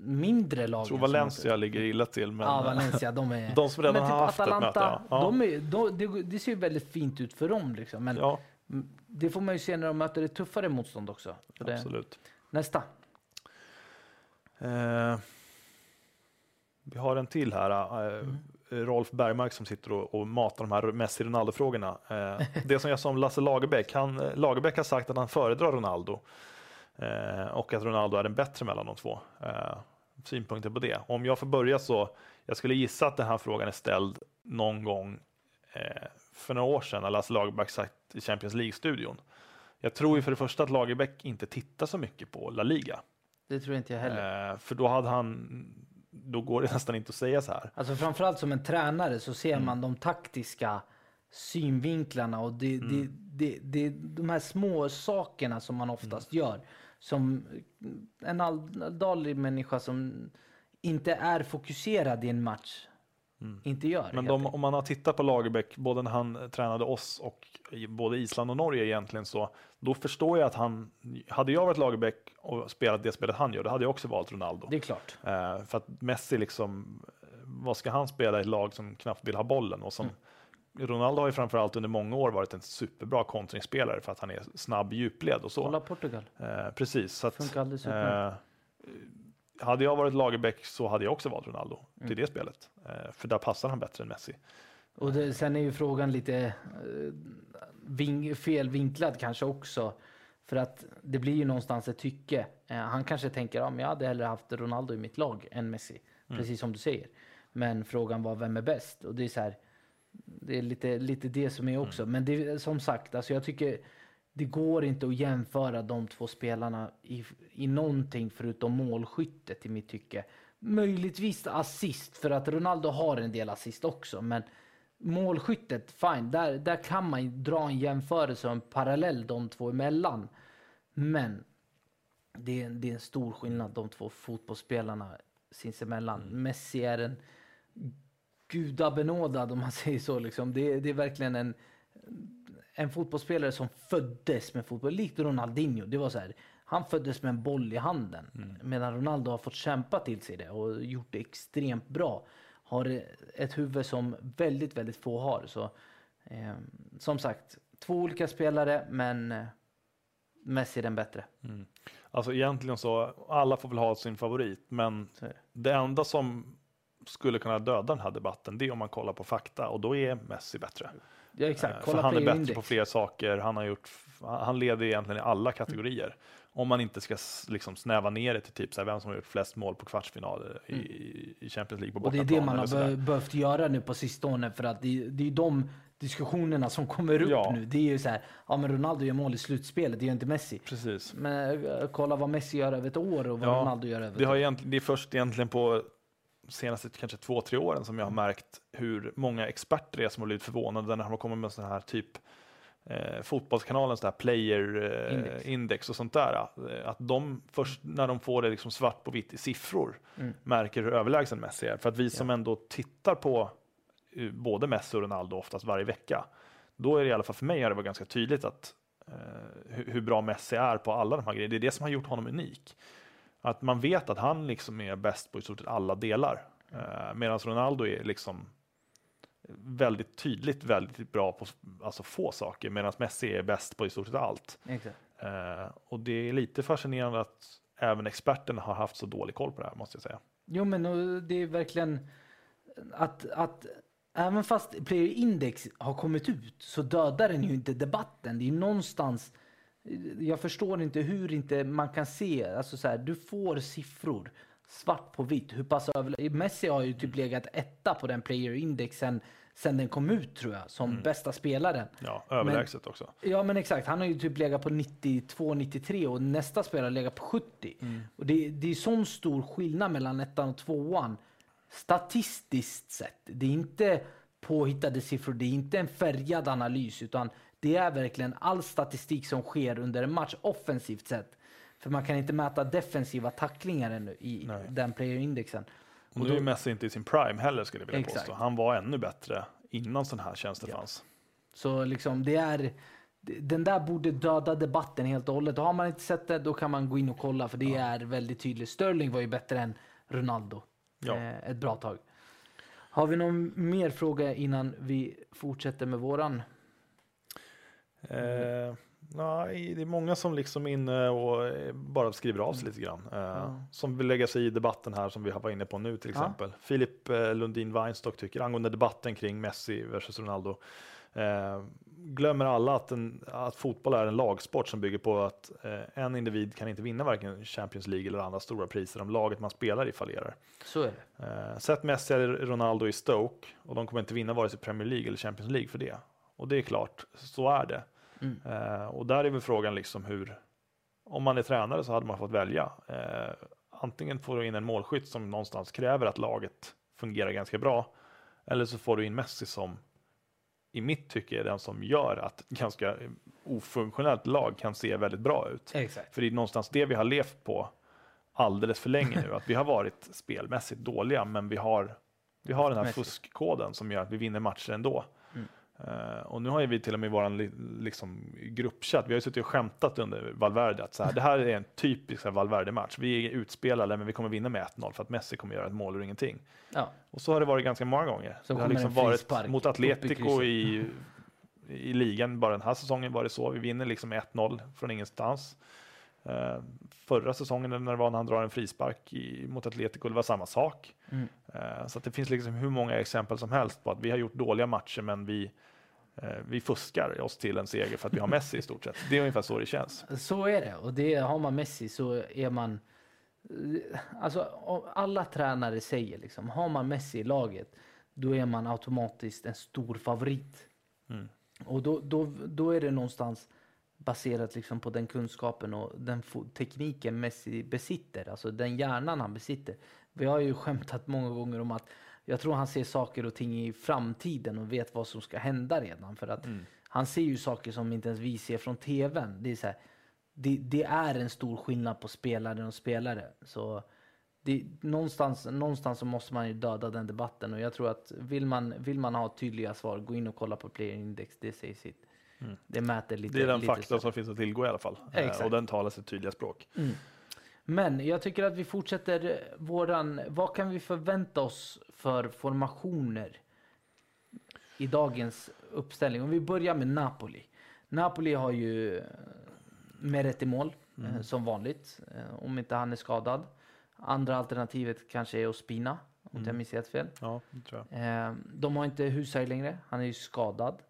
mindre lagen. Jag tror Valencia ligger illa till, men Ja, Valencia, de är... de som redan men typ har haft ett Atalanta, möte. Ja. De är, de, det, det ser ju väldigt fint ut för dem. Liksom. Men ja, det får man ju se när de möter ett tuffare motstånd också. Det, absolut. Nästa. Eh, vi har en till här. Eh, Mm. Rolf Bergmark som sitter och, och matar de här Messi-Ronaldo-frågorna. Eh, det som jag sa om Lasse Lagerbäck. Han, eh, Lagerbäck har sagt att han föredrar Ronaldo eh, och att Ronaldo är den bättre mellan de två. Eh, synpunkter på det? Om jag får börja så, jag skulle gissa att den här frågan är ställd någon gång eh, för några år sedan när Lasse Lagerbäck sagt i Champions League-studion. Jag tror ju för det första att Lagerbäck inte tittar så mycket på La Liga. Det tror inte jag heller. Eh, för då hade han, då går det nästan inte att säga så här. Alltså framförallt som en tränare så ser Mm. man de taktiska synvinklarna och det, Mm. det, det, det, de här små sakerna som man oftast Mm. gör. Som en alldaglig människa som inte är fokuserad i en match inte gör. Mm. Men de, om man har tittat på Lagerbäck, både när han tränade oss och i både Island och Norge egentligen, så då förstår jag att han, hade jag varit Lagerbäck och spelat det spelet han gör, då hade jag också valt Ronaldo. Det är klart. Eh, för att Messi liksom, vad ska han spela i ett lag som knappt vill ha bollen? Och som, Mm. Ronaldo har ju framförallt under många år varit en superbra kontringsspelare för att han är snabb djupled och så. Kolla Portugal. Eh, precis. Så att, eh, hade jag varit Lagerbäck så hade jag också valt Ronaldo Mm. till det spelet. Eh, för där passar han bättre än Messi. Och det, sen är ju frågan lite eh, ving, felvinklad kanske också. För att det blir ju någonstans ett tycke. Eh, han kanske tänker, ja men jag hade hellre haft Ronaldo i mitt lag än Messi. Precis som du säger. Men frågan var vem är bäst? Och det är så här, det är lite, lite det som är också. Men det som sagt, alltså jag tycker det går inte att jämföra de två spelarna i, i någonting förutom målskyttet i mitt tycke. Möjligtvis assist, för att Ronaldo har en del assist också. Men målskyttet, fine, där, där kan man dra en jämförelse och en parallell de två emellan. Men det är, det är en stor skillnad de två fotbollsspelarna sinsemellan. Messi är en gudabenådad om man säger så. Liksom. Det, det är verkligen en, en fotbollsspelare som föddes med fotboll. Likt Ronaldinho. Det var så här, han föddes med en boll i handen. Medan Ronaldo har fått kämpa till sig det och gjort det extremt bra. Har ett huvud som väldigt, väldigt få har. Så, eh, som sagt, två olika spelare men eh, Messi är den bättre. Alltså egentligen så, alla får väl ha sin favorit, men det enda som skulle kunna döda den här debatten, det är om man kollar på fakta och då är Messi bättre. Ja, Eh, exakt. För Kolla han är bättre index. på fler saker. Han, har gjort, han leder egentligen i alla kategorier. Om man inte ska liksom snäva ner det till typ så här, vem som har gjort flest mål på kvartsfinaler i, i Champions League på Mm. Och det är det man har behövt göra nu på sistone för att det, det är de diskussionerna som kommer upp Ja. nu. Det är ju så här, ja men Ronaldo gör mål i slutspelet, det gör inte Messi. Precis. Men eh, kolla vad Messi gör över ett år och vad Ja, Ronaldo gör över Det, ett har år. det är först egentligen på senaste kanske två, tre åren som jag har märkt hur många experter är som har blivit förvånade när de har kommit med sån här typ eh, fotbollskanalen, sån här player eh, Index. index. och sånt där. eh, Att de först när de får det liksom svart på vitt i siffror Mm. märker hur överlägsen Messi är. För att vi som ändå tittar på eh, både Messi och Ronaldo oftast varje vecka, då är det i alla fall för mig har det varit ganska tydligt att hur, hur bra Messi är på alla de här grejerna. Det är det som har gjort honom unik. Att man vet att han liksom är bäst på i stort sett alla delar. Eh, Medan Ronaldo är liksom väldigt tydligt väldigt bra på alltså få saker. Medan Messi är bäst på i stort sett allt. Exakt. Eh, och det är lite fascinerande att även experterna har haft så dålig koll på det här måste jag säga. Jo men det är verkligen att, att även fast player index har kommit ut så dödar den ju inte debatten. Det är någonstans jag förstår inte hur inte man kan se, alltså så här, du får siffror svart på vitt. Hur pass över... Messi har ju typ legat etta på den player indexen sen den kom ut tror jag, som bästa spelaren. Ja, överlägset också. Ja men exakt, han har ju typ legat på 92-93 och nästa spelare har legat på 70. Och det, det är sån stor skillnad mellan ettan och tvåan. Statistiskt sett. Det är inte påhittade siffror, det är inte en färgad analys utan det är verkligen all statistik som sker under en match offensivt sett. För man kan inte mäta defensiva tacklingar ännu i Nej. den player indexen. Och nu är Messi inte i sin prime heller skulle jag vilja Exakt. påstå. Han var ännu bättre innan sådana här tjänster Ja. fanns. Så liksom det är den där borde döda debatten helt och hållet. Och har man inte sett det då kan man gå in och kolla för det är väldigt tydligt. Sterling var ju bättre än Ronaldo Ja. eh, ett bra tag. Har vi någon mer fråga innan vi fortsätter med våran? Eh, Nej, det är många som liksom är inne och eh, bara skriver av sig lite grann. Eh, Som vill lägga sig i debatten här som vi var inne på nu till Ja. exempel. Filip eh, Lundin Weinstock tycker angående debatten kring Messi versus Ronaldo. Eh, glömmer alla att, en, att fotboll är en lagsport som bygger på att eh, en individ kan inte vinna varken Champions League eller andra stora priser om laget man spelar i fallerar. Så är det. Eh, sätt Messi eller Ronaldo i Stoke och de kommer inte vinna vare sig Premier League eller Champions League för det. Och det är klart, så är det. Mm. Eh, och där är väl frågan liksom hur, om man är tränare så hade man fått välja. Eh, antingen får du in en målskytt som någonstans kräver att laget fungerar ganska bra, eller så får du in Messi som i mitt tycke är den som gör att ett ganska ofunktionellt lag kan se väldigt bra ut. Exakt. För det är någonstans det vi har levt på alldeles för länge nu, att vi har varit spelmässigt dåliga, men vi har, vi har den här fuskkoden som gör att vi vinner matcher ändå. Eh, och nu har ju vi till och med i vår li, liksom, gruppchatt, vi har ju suttit och skämtat under Valverde, att så här, det här är en typisk här Valverde-match. Vi är utspelade, men vi kommer vinna med 1-0 för att Messi kommer göra ett mål ur ingenting. Ja. Och så har det varit ganska många gånger. Så det har liksom varit mot Atletico i, i ligan, bara den här säsongen var det så. Vi vinner liksom 1-0 från ingenstans. Eh, förra säsongen när det var när han drar en frispark i, mot Atletico, det var samma sak. Mm. Eh, så det finns liksom hur många exempel som helst på att vi har gjort dåliga matcher, men vi, vi fuskar oss till en seger för att vi har Messi i stort sett. Det är ungefär så det känns. Så är det. Och det, har man Messi så är man... Alltså, om alla tränare säger liksom, har man Messi i laget, då är man automatiskt en stor favorit. Mm. Och då, då, då är det någonstans baserat liksom på den kunskapen och den tekniken Messi besitter, alltså den hjärnan han besitter. Vi har ju skämtat många gånger om att jag tror han ser saker och ting i framtiden och vet vad som ska hända redan. För att han ser ju saker som inte ens vi ser från tvn. Det är, så här, det, det är en stor skillnad på spelare och spelare. Så det, någonstans, någonstans så måste man ju döda den debatten och jag tror att vill man, vill man ha tydliga svar, gå in och kolla på player index, det säger sitt. Det mäter lite. Det är den fakta som finns att tillgå i alla fall. Eh, Exakt. och den talar sitt tydliga språk. Men jag tycker att vi fortsätter våran, vad kan vi förvänta oss för formationer i dagens uppställning? Om vi börjar med Napoli. Napoli har ju eh, Meret i mål, eh, som vanligt, eh, om inte han är skadad. Andra alternativet kanske är Ospina, om inte jag minns helt fel. Ja, tror jag. De har inte Husaj längre, han är ju skadad.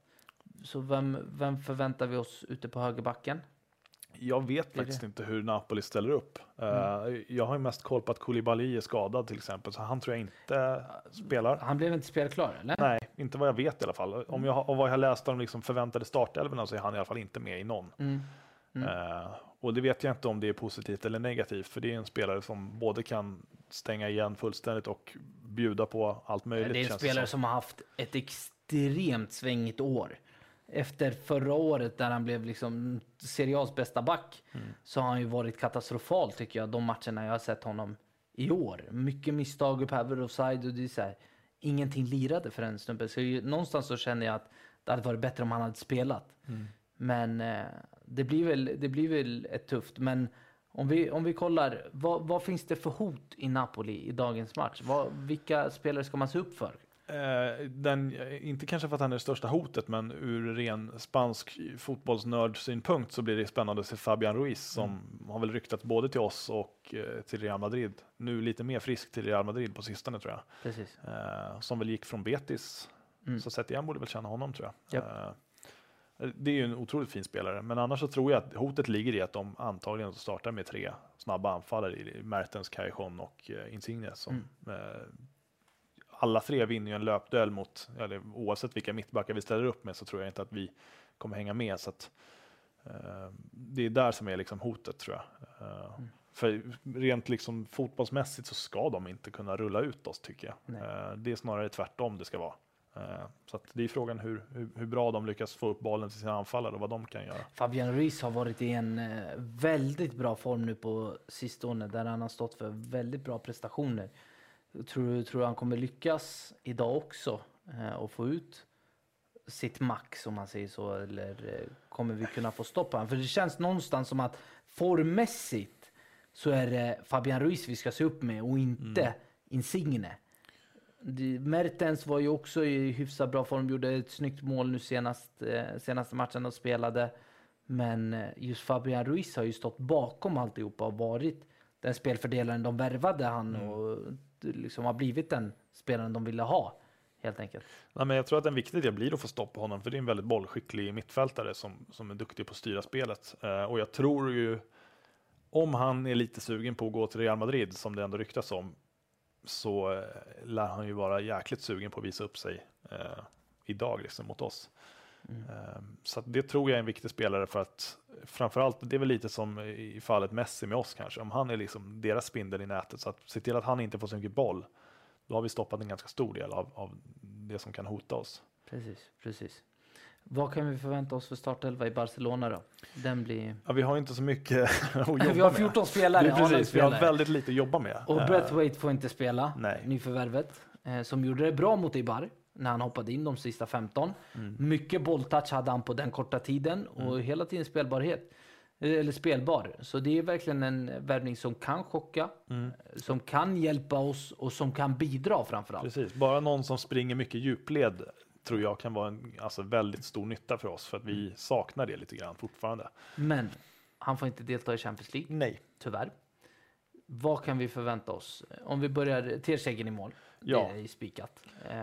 Så vem, vem förväntar vi oss ute på högerbacken? Jag vet faktiskt det. inte hur Napoli ställer upp. Eh, jag har ju mest koll på att Koulibaly är skadad till exempel, så han tror jag inte spelar. Han blev inte spelklar eller? Nej, inte vad jag vet i alla fall. Om jag, och vad jag har läst om liksom förväntade startelvorna så är han i alla fall inte med i någon. Mm. Mm. Eh, och det vet jag inte om det är positivt eller negativt, för det är en spelare som både kan stänga igen fullständigt och bjuda på allt möjligt. Det är en spelare som. som har haft ett extremt svängigt år. Efter förra året där han blev liksom Serie A's bästa back Mm. så har han ju varit katastrofal tycker jag de matcherna jag har sett honom i år. Mycket misstag upp över offside och det är så här, ingenting lirade för en snubbe. Så ju, någonstans så känner jag att det hade varit bättre om han hade spelat. Mm. Men eh, det, blir väl, det blir väl ett tufft. Men om vi, om vi kollar, vad, vad finns det för hot i Napoli i dagens match? Vad, vilka spelare ska man se upp för? Eh, den, inte kanske för att han är det största hotet, men ur ren spansk fotbollsnördsynpunkt så blir det spännande att se Fabian Ruiz som har väl ryktats både till oss och eh, till Real Madrid. Nu lite mer frisk till Real Madrid på sistone tror jag. Precis. Eh, som väl gick från Betis. Mm. Så sett igen borde väl känna honom tror jag. Eh, det är ju en otroligt fin spelare, men annars så tror jag att hotet ligger i att de antagligen startar med tre snabba anfallare i Mertens, Cajon och eh, Insigne som Mm. Alla tre vinner ju en löpduell mot, eller oavsett vilka mittbackar vi ställer upp med så tror jag inte att vi kommer hänga med. Så att, eh, det är där som är liksom hotet tror jag. Eh, Mm. För rent liksom fotbollsmässigt så ska de inte kunna rulla ut oss tycker jag. Eh, det är snarare tvärtom det ska vara. Eh, så det är frågan hur, hur, hur bra de lyckas få upp bollen till sina anfallare och vad de kan göra. Fabian Ruiz har varit i en eh, väldigt bra form nu på sistone där han har stått för väldigt bra prestationer. Tror, tror han kommer lyckas idag också eh, och få ut sitt max om man säger så eller eh, kommer vi kunna få stopp på honom? För det känns någonstans som att formmässigt så är det Fabian Ruiz vi ska se upp med och inte Insigne. Det- Mertens var ju också i hyfsat bra form, gjorde ett snyggt mål nu senast, eh, senaste matchen de spelade. Men eh, just Fabian Ruiz har ju stått bakom alltihopa och varit den spelfördelaren de värvade han Mm liksom har blivit den spelaren de ville ha. Helt enkelt. Nej, men jag tror att en viktig del blir att få stopp på honom, för det är en väldigt bollskicklig mittfältare som, som är duktig på att styra spelet. Eh, och jag tror ju, om han är lite sugen på att gå till Real Madrid, som det ändå ryktas om, så eh, lär han ju vara jäkligt sugen på att visa upp sig eh, idag liksom, mot oss. Eh, så att det tror jag är en viktig spelare för att framförallt, det är väl lite som i fallet Messi med oss kanske, om han är liksom deras spindel i nätet, så att se till att han inte får så mycket boll, då har vi stoppat en ganska stor del av, av det som kan hota oss. Precis, precis. Vad kan vi förvänta oss för startelva i Barcelona då? Den blir... Ja, vi har inte så mycket att jobba vi har med. 14 spelare, Det precis, vi har väldigt lite att jobba med. Och Eh, Breathwaite får inte spela, Nej. nyförvärvet, eh, som gjorde det bra mot Ibar när han hoppade in de sista 15. Mm. Mycket bolltouch hade han på den korta tiden och hela tiden spelbarhet. eh, Eller spelbar. Så det är verkligen en värvning som kan chocka, Mm. som kan hjälpa oss och som kan bidra framförallt. Precis, bara någon som springer mycket djupled tror jag kan vara en alltså, väldigt stor nytta för oss, för att Mm. vi saknar det lite grann fortfarande. Men han får inte delta i Champions League, Nej. tyvärr. Vad kan vi förvänta oss? Om vi börjar Terseggen i mål. Ja. Det är spikat. Eh,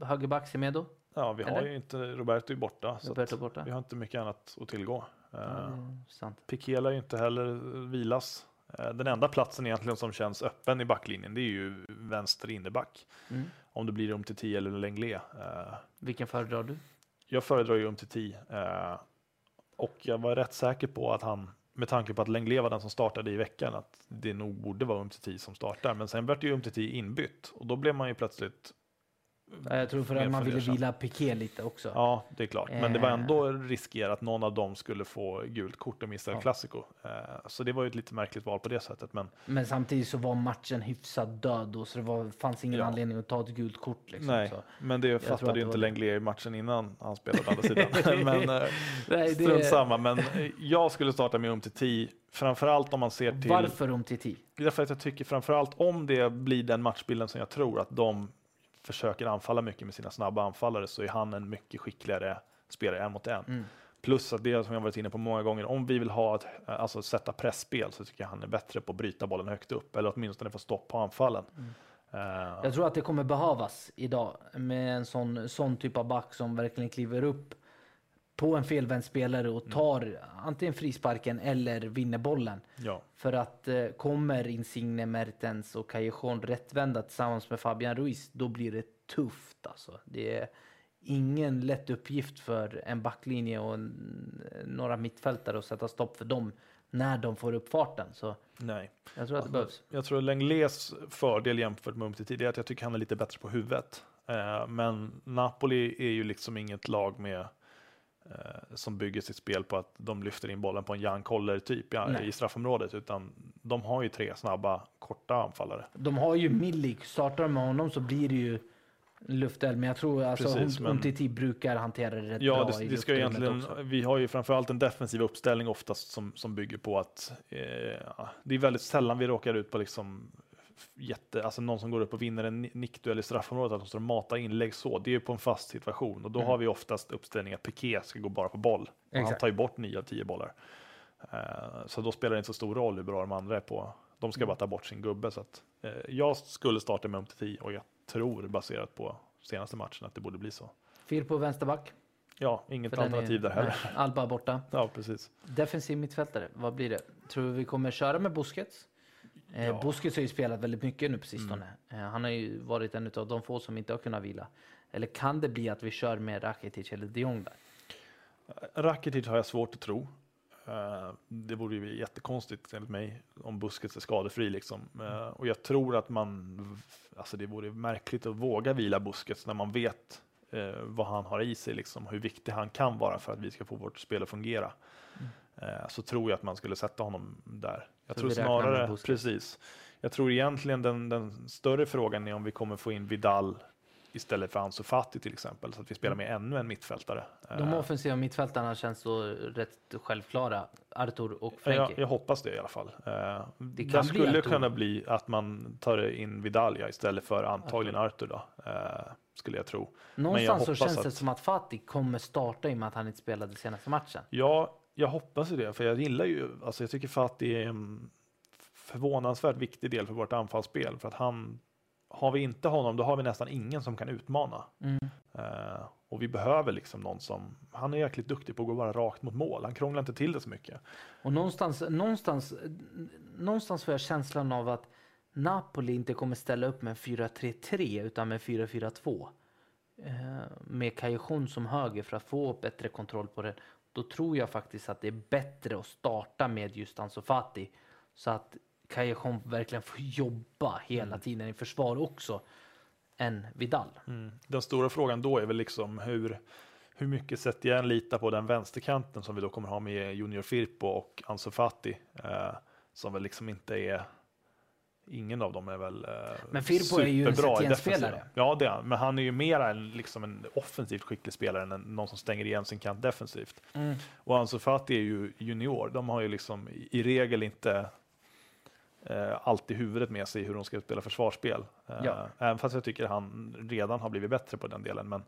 högerback Semedo, Ja, vi har Eller? ju inte, Roberto är borta, så Roberto att borta. vi har inte mycket annat att tillgå. Mm, sant. Piqué lär ju inte heller vilas. Eh, Den enda platsen egentligen som känns öppen i backlinjen, det är ju vänster innerback. Mm. Om det blir Umtiti eller Lenglet. Eh, Vilken föredrar du? Jag föredrar ju Umtiti. Eh, och jag var rätt säker på att han, med tanke på att Lenglet var den som startade i veckan, att det nog borde vara Umtiti som startar. Men sen vart ju Umtiti inbytt och då blev man ju plötsligt Jag tror för att man ville vila Piqué lite också. Ja, det är klart. Men det var Eh. ändå risker att någon av dem skulle få gult kort och missa Ja. Clasico. Eh, Så det var ju ett lite märkligt val på det sättet. Men Men samtidigt så var matchen hyfsat död då, så det var, fanns ingen Ja. anledning att ta ett gult kort. Liksom, nej, så. men det att fattade ju var inte. Lenglet i matchen innan han spelade andra sidan. men eh, Nej, strunt samma. Men jag skulle starta med Umtiti, framförallt om man ser till Varför om Titi? Därför att jag tycker framförallt om det blir den matchbilden som jag tror att de försöker anfalla mycket med sina snabba anfallare så är han en mycket skickligare spelare en mot en. Mm. Plus att det som jag varit inne på många gånger, om vi vill ha ett, alltså sätta pressspel så tycker jag han är bättre på att bryta bollen högt upp eller åtminstone få stopp på anfallen. Eh, Jag tror att det kommer behövas idag med en sån, sån typ av back som verkligen kliver upp på en felvänd spelare och tar antingen frisparken eller vinner bollen. ja, För att eh, kommer Insigne, Mertens och Callejon rättvända tillsammans med Fabian Ruiz, då blir det tufft alltså. Det är ingen lätt uppgift för en backlinje och en, några mittfältare att sätta stopp för dem när de får upp farten. Så nej. jag tror att det behövs. Jag tror Lenglés fördel jämfört med Umtiti är att jag tycker han är lite bättre på huvudet. Eh, men Napoli är ju liksom inget lag med eh, som bygger sitt spel på att de lyfter in bollen på en Jan Koller typ ja, i straffområdet, utan de har ju tre snabba, korta anfallare. De har ju Milik, startar de med honom så blir det ju lufteld. Men jag tror alltså Precis, men- Umtiti brukar hantera det rätt Ja, bra det, det ska egentligen, också. vi har ju framförallt en defensiv uppställning oftast som, som bygger på att eh, det är väldigt sällan vi råkar ut på liksom jätte, alltså någon som går upp och vinner en ni- nickduell i straffområdet, att de står och matar inlägg så. Det är ju på en fast situation och då Mm. har vi oftast uppställning att Piqué ska gå bara på boll. Och han Exakt. tar ju bort 9 av 10 bollar. Eh, så då spelar det inte så stor roll hur bra de andra är på. De ska Mm. bara ta bort sin gubbe. Så att, eh, jag skulle starta med Umtiti och jag tror baserat på senaste matchen att det borde bli så. Firpo vänsterback. Ja, inget för alternativ är- där heller. Alba borta. Ja, precis. Defensiv mittfältare, vad blir det? Tror du vi kommer köra med Busquets? Eh, Ja. Busquets har ju spelat väldigt mycket nu på sistone. Eh, han har ju varit en av de få som inte har kunnat vila. Eller kan det bli att vi kör med Rakitic eller de Jong där? Rakitic har jag svårt att tro. Eh, det vore ju jättekonstigt enligt mig om Busquets är skadefri liksom. Eh, och jag tror att man, alltså det vore märkligt att våga vila Busquets när man vet eh, vad han har i sig liksom, hur viktig han kan vara för att vi ska få vårt spel att fungera. Eh, så tror jag att man skulle sätta honom där. Jag Så tror snarare, precis. Jag tror egentligen den, den större frågan är om vi kommer få in Vidal istället för Ansu Fati till exempel, så att vi spelar med ännu en mittfältare. De Eh, offensiva mittfältarna känns så rätt självklara. Arthur och Frenkie. jag, jag hoppas det i alla fall. Eh, Det det skulle Artur. kunna bli att man tar in Vidalia istället för antagligen Artur då, skulle jag tro. Någonstans så hoppas känns det att- som att Fati kommer starta i och med att han inte spelade senaste matchen. Ja, jag hoppas ju det, för jag gillar ju, alltså jag tycker Fatih är en förvånansvärt viktig del för vårt anfallsspel, för att han, har vi inte honom, då har vi nästan ingen som kan utmana. Mm. Eh, och vi behöver liksom någon som, han är jäkligt duktig på att gå bara rakt mot mål, han krånglar inte till det så mycket. Och någonstans, någonstans, någonstans får jag känslan av att Napoli inte kommer ställa upp med 4-3-3 utan med 4-4-2. Eh, med Callejon som höger för att få bättre kontroll på det. Då tror jag faktiskt att det är bättre att starta med just Ansu Fati. Så att Callejon verkligen får jobba hela Mm. tiden i försvar också. Än Vidal. Den stora frågan då är väl liksom hur, hur mycket sätter jag en lita på den vänsterkanten som vi då kommer ha med Junior Firpo och Ansu Fati, eh, som väl liksom inte är Ingen av dem är väl eh, Men Firpo är ju en defensiven. Ja, det är han. Men han är ju mera en, liksom en offensivt skicklig spelare än en, någon som stänger igen sin kant defensivt. Mm. Och Ansu Fati är ju junior. De har ju liksom i, i regel inte eh, alltid huvudet med sig hur de ska spela försvarsspel. Eh, Ja. Även fast jag tycker han redan har blivit bättre på den delen. Men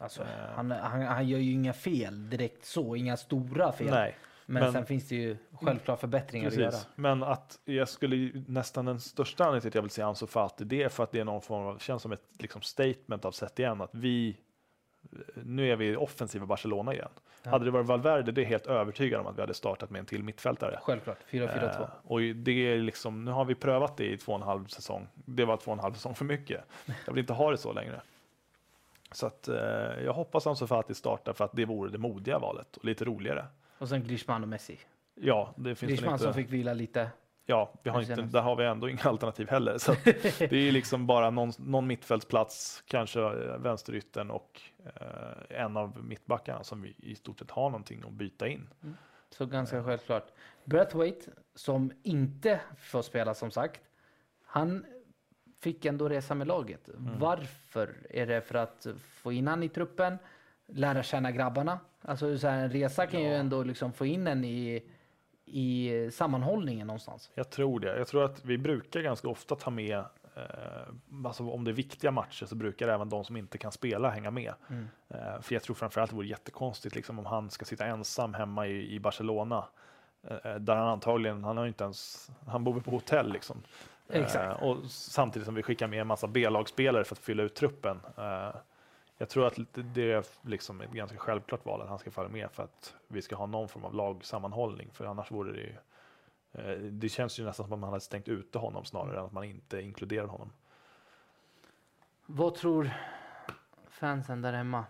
Alltså, Eh. han, han, han gör ju inga fel direkt så, inga stora fel. nej, men, men- sen finns det ju självklart förbättringar att precis. göra. Men att jag skulle nästan den största anledningen till att jag vill se Ansu Fati, det är för att det är någon form av, känns som ett liksom, statement av sätt igen, att vi nu är vi offensiva Barcelona igen. Ja. Hade det varit Valverde, det är helt övertygad om att vi hade startat med en till mittfältare. Självklart, 4-4-2. Eh, och det är liksom, nu har vi prövat det i två och en halv säsong. Det var två och en halv säsong för mycket. Jag vill inte ha det så längre. Så att, eh, jag hoppas Ansu Fati startar för att det vore det modiga valet och lite roligare. Och sen Griezmann och Messi. Ja, det finns Griezmann inte. som fick vila lite. Ja, vi har inte, där har vi ändå inga alternativ heller. Så det är liksom bara någon, någon mittfältsplats, kanske eh, vänsterytten och eh, en av mittbackarna som vi i stort sett har någonting att byta in. Så ganska självklart. Brathwaite, som inte får spela som sagt, han fick ändå resa med laget. Mm. Varför? Är det för att få in han i truppen? Lära känna grabbarna? Alltså så här, en resa kan ju Ja. ändå liksom få in en i, i sammanhållningen någonstans. Jag tror det. Jag tror att vi brukar ganska ofta ta med, eh, alltså om det är viktiga matcher så brukar även de som inte kan spela hänga med. Mm. Eh, för jag tror framförallt det vore jättekonstigt liksom, om han ska sitta ensam hemma i, i Barcelona. Eh, där han antagligen, han har ju inte ens, han bor på hotell liksom. Exakt. Eh, och samtidigt som vi skickar med en massa B-lagsspelare för att fylla ut truppen. Jag tror att det- är liksom ett ganska självklart val att han ska falla med för att vi ska ha någon form av lagsammanhållning. För annars vore det ju eh, det känns ju nästan som att man hade stängt ute honom snarare än att man inte inkluderar honom. Vad tror fansen där hemma?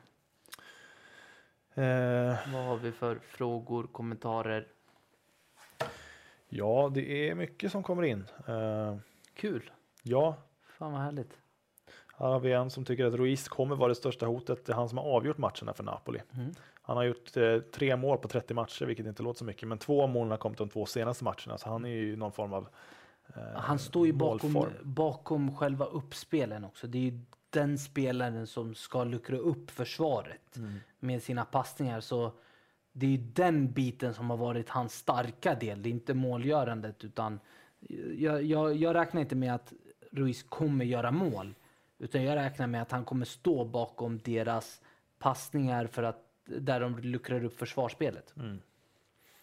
Eh, Vad har vi för frågor, kommentarer? ja, det är mycket som kommer in. Eh, Kul! ja, Fan vad härligt. Här har vi en som tycker att Ruiz kommer vara det största hotet. Det är han som har avgjort matcherna för Napoli. Mm. Han har gjort eh, tre mål på 30 matcher, vilket inte låter så mycket, men två av målen har kommit de två senaste matcherna, så han är ju någon form av eh, Han står ju bakom, bakom själva uppspelen också. Det är ju den spelaren som ska luckra upp försvaret Mm. med sina passningar. Så det är ju den biten som har varit hans starka del. Det är inte målgörandet utan jag, jag, jag räknar inte med att Ruiz kommer göra mål. Utan jag räknar med att han kommer stå bakom deras passningar för att där de luckrar upp försvarsspelet. Mm.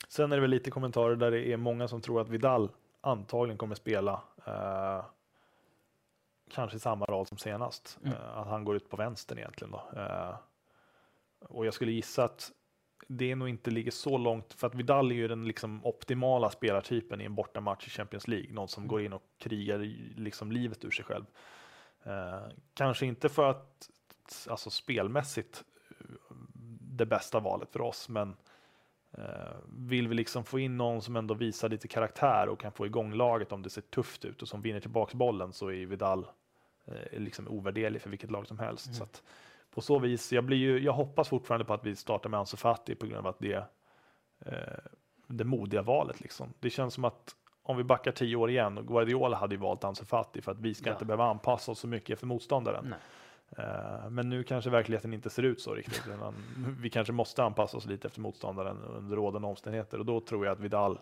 Sen är det väl lite kommentarer där det är många som tror att Vidal antagligen kommer spela eh, kanske samma roll som senast. Mm. Eh, att han går ut på vänstern egentligen. Då. Eh, och jag skulle gissa att det nog inte ligger så långt, för att Vidal är ju den liksom optimala spelartypen i en bortamatch i Champions League. Någon som går in och krigar liksom livet ur sig själv. Eh, kanske inte för att alltså spelmässigt eh, det bästa valet för oss, men eh, vill vi liksom få in någon som ändå visar lite karaktär och kan få igång laget om det ser tufft ut och som vinner tillbaks bollen så är Vidal liksom ovärderlig för vilket lag som helst. Mm. Så att på så vis, jag, blir ju, jag hoppas fortfarande på att vi startar med Ansu Fati på grund av att det eh, det modiga valet. Liksom. Det känns som att om vi backar tio år igen, och Guardiola hade ju valt Ansu Fati för att vi ska Ja. inte behöva anpassa oss så mycket efter motståndaren. Nej. Eh, Men nu kanske verkligheten inte ser ut så riktigt. Vi kanske måste anpassa oss lite efter motståndaren under rådande omständigheter och då tror jag att Vidal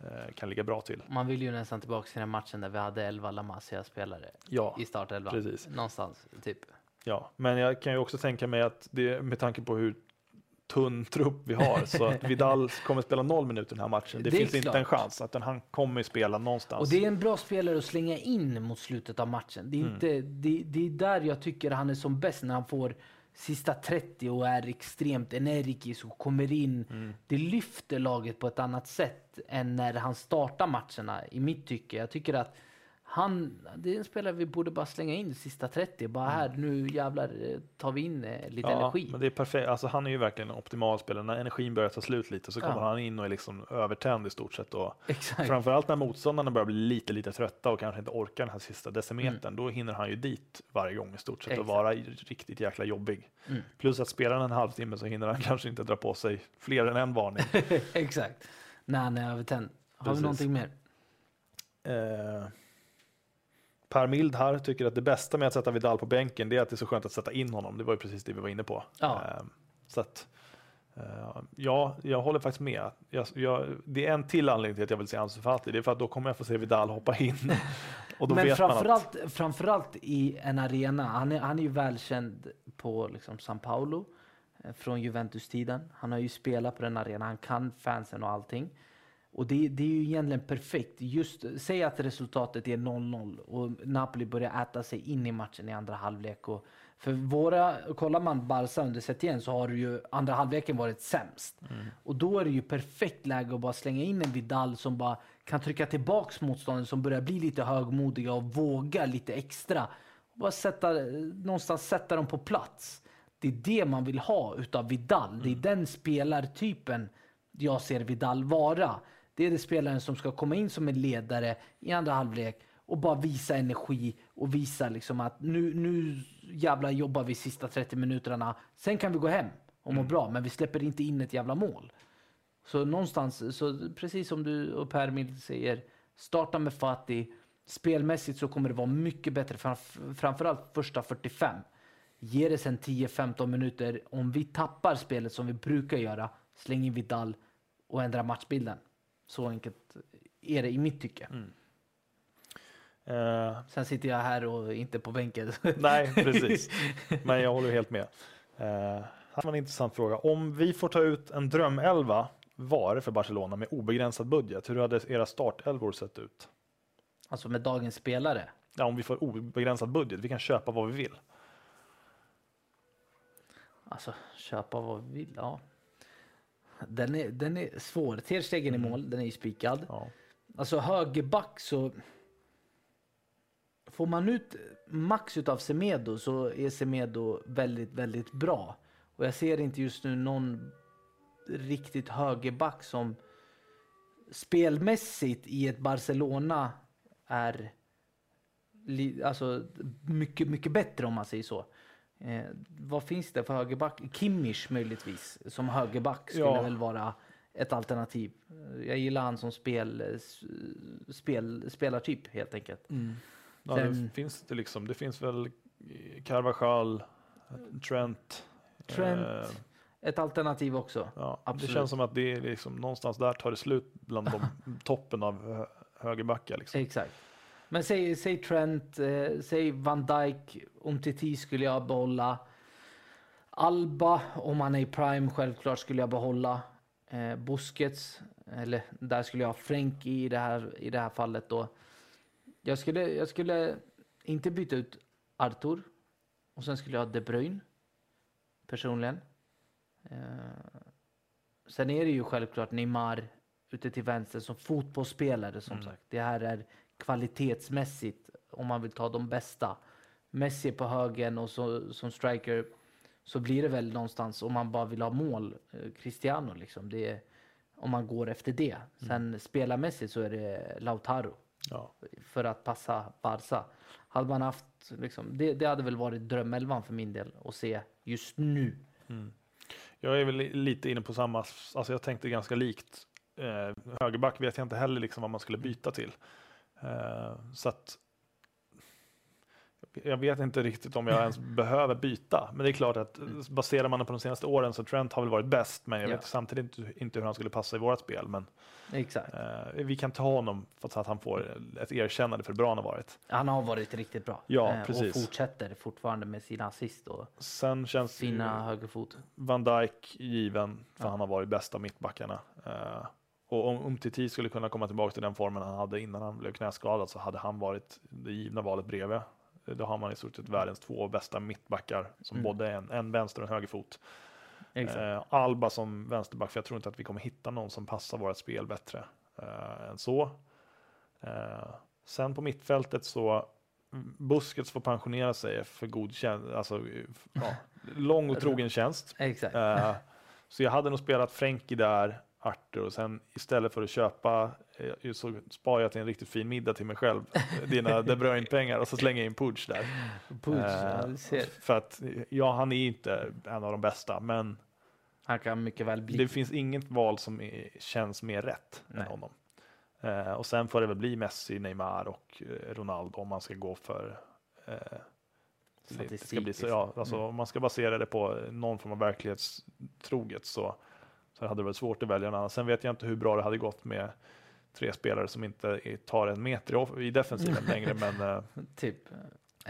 eh, kan ligga bra till. Man vill ju nästan tillbaka till den matchen där vi hade 11 La Masia-spelare Ja, i startelvan. precis. Någonstans, typ. Ja, men jag kan ju också tänka mig att det med tanke på hur tunn trupp vi har. Så att Vidal kommer spela noll minuter den här matchen. Det, Det finns inte en chans. Att han kommer spela någonstans. Och det är en bra spelare att slänga in mot slutet av matchen. Det är, inte, det, det är där jag tycker han är som bäst, när han får sista 30 och är extremt energisk och kommer in. Det lyfter laget på ett annat sätt än när han startar matcherna, i mitt tycke. Jag tycker att han, det är en spelare vi borde bara slänga in sista 30. Bara här, nu jävlar eh, tar vi in eh, lite ja, energi. men det är perfekt. Alltså, han är ju verkligen en optimal spelare. När energin börjar ta slut lite så kommer Ja. han in och är liksom övertänd i stort sett. Och Exakt. framförallt när motståndarna börjar bli lite, lite trötta och kanske inte orkar den här sista decimetern, då hinner han ju dit varje gång i stort sett och Mm. Exakt. vara riktigt jäkla jobbig. Mm. Plus att spelar han en halvtimme så hinner han kanske inte dra på sig fler än en varning. Exakt. När han är övertänd. Har Precis. vi någonting mer? Eh, per Mild här tycker att det bästa med att sätta Vidal på bänken det är att det är så skönt att sätta in honom. Det var ju precis det vi var inne på. Ja. Eh, så att, eh, ja, jag håller faktiskt med. Jag, jag, det är en till anledning till att jag vill se Ansu Fati. Det är för att då kommer jag få se Vidal hoppa in. Och då Men vet man att, framförallt, framförallt i en arena. Han är, han är ju välkänd på liksom San Paulo eh, från Juventus-tiden. Han har ju spelat på den arenan. Han kan fansen och allting. Och det, det är ju egentligen perfekt. Just, säg att resultatet är 0-0 och Napoli börjar äta sig in i matchen i andra halvlek. Och för våra, kollar man Barca under Setien så har ju andra halvleken varit sämst. Och då är det ju perfekt läge att bara slänga in en Vidal som bara kan trycka tillbaks motståndaren som börjar bli lite högmodiga och våga lite extra. Och bara sätta, någonstans sätta dem på plats. Det är det man vill ha utav Vidal. Det är den spelartypen jag ser Vidal vara. Det är det spelaren som ska komma in som en ledare i andra halvlek och bara visa energi och visa liksom att nu, nu jävla jobbar vi sista 30 minuterna. Sen kan vi gå hem och må bra, men vi släpper inte in ett jävla mål. Så någonstans, så precis som du och Per Mild säger, starta med Fatih. Spelmässigt så kommer det vara mycket bättre, framf- framförallt första 45. Ge det sen 10-15 minuter. Om vi tappar spelet som vi brukar göra, släng in Vidal och ändra matchbilden. Så enkelt är det i mitt tycke. eh, Sen sitter jag här och inte på bänken. nej, precis. Men jag håller helt med. Eh, här var en intressant fråga. Om vi får ta ut en drömelva var för Barcelona med obegränsad budget, hur hade era startelvor sett ut? alltså med dagens spelare. Ja, om vi får obegränsad budget, vi kan köpa vad vi vill. Alltså köpa vad vi vill. Ja. Den är, den är svår. Ter Stegen i mål, den är ju spikad. Ja. Alltså högerback så... Får man ut max utav Semedo så är Semedo väldigt, väldigt bra. Och jag ser inte just nu någon riktigt högerback som spelmässigt i ett Barcelona är alltså, mycket, mycket bättre om man säger så. Eh, vad finns det för högerback? Kimmich möjligtvis som högerback skulle Ja. väl vara ett alternativ. Eh, Jag gillar han som spel, eh, spel, spelartyp helt enkelt. Ja, Sen- det finns det liksom. Det finns väl Carvajal, Trent. Trent, eh, Ett alternativ också. ja, det känns som att det är liksom någonstans där tar det slut bland de toppen av hö- högerbackar. Liksom. Exakt. Men säg, säg Trent, eh, säg Van Dijk, Umtiti skulle jag behålla. Alba, om han är i prime, självklart skulle jag behålla. Eh, Busquets, eller där skulle jag ha Frenkie i det här, i det här fallet då. Jag skulle, jag skulle inte byta ut Arthur och sen skulle jag ha De Bruyne personligen. Eh, sen är det ju självklart Neymar ute till vänster som fotbollsspelare som sagt. Det här är kvalitetsmässigt om man vill ta de bästa. Messi på högen och så, som striker så blir det väl någonstans om man bara vill ha mål, eh, Cristiano liksom. Det är, om man går efter det. Sen spelarmässigt så är det Lautaro Ja. för att passa Barca. Hade man haft, liksom, det, det hade väl varit drömelvan för min del att se just nu. Jag är väl li- lite inne på samma, alltså jag tänkte ganska likt. Eh, högerback vet jag inte heller liksom vad man skulle byta till. Eh, så att jag vet inte riktigt om jag ens behöver byta. Men det är klart att baserar man det på de senaste åren så Trent har väl varit bäst. Men jag Ja. vet samtidigt inte, hur han skulle passa i vårt spel. Men Exakt. eh, vi kan ta honom för att han får ett erkännande för hur bra han har varit. Han har varit riktigt bra. Ja, Eh, precis. Och fortsätter fortfarande med sina assist och Sen känns fina högerfot. Van Dijk given, för Ja. han har varit bästa mittbackarna. Eh, och om Umtiti skulle kunna komma tillbaka till den formen han hade innan han blev knäskadad så hade han varit det givna valet bredvid. Då har man i stort sett världens två bästa mittbackar som Mm. både en, en vänster och en högerfot. Eh, Alba som vänsterback, för jag tror inte att vi kommer hitta någon som passar vårt spel bättre eh, än så. Eh, sen på mittfältet så mm, Busquets får pensionera sig för god tjänst, alltså ja, lång och trogen tjänst. Exakt. Eh, så jag hade nog spelat Frenkie där, Arthur och sen istället för att köpa eh, så sparar jag till en riktigt fin middag till mig själv, dina De Bruyne-pengar och så slänger jag in Pooch där. Puls, eh. För att ja, han är inte en av de bästa, men Han kan mycket väl bli. det finns inget val som är, känns mer rätt Nej. än honom. Eh, och sen får det väl bli Messi, Neymar och eh, Ronaldo om man ska gå för eh, det ska bli så, Statistik, ja, alltså, Mm. Om man ska basera det på någon form av verklighetstroget så, så hade det varit svårt att välja en annan. Sen vet jag inte hur bra det hade gått med tre spelare som inte är- tar en meter i defensiven längre. Men eh, Typ.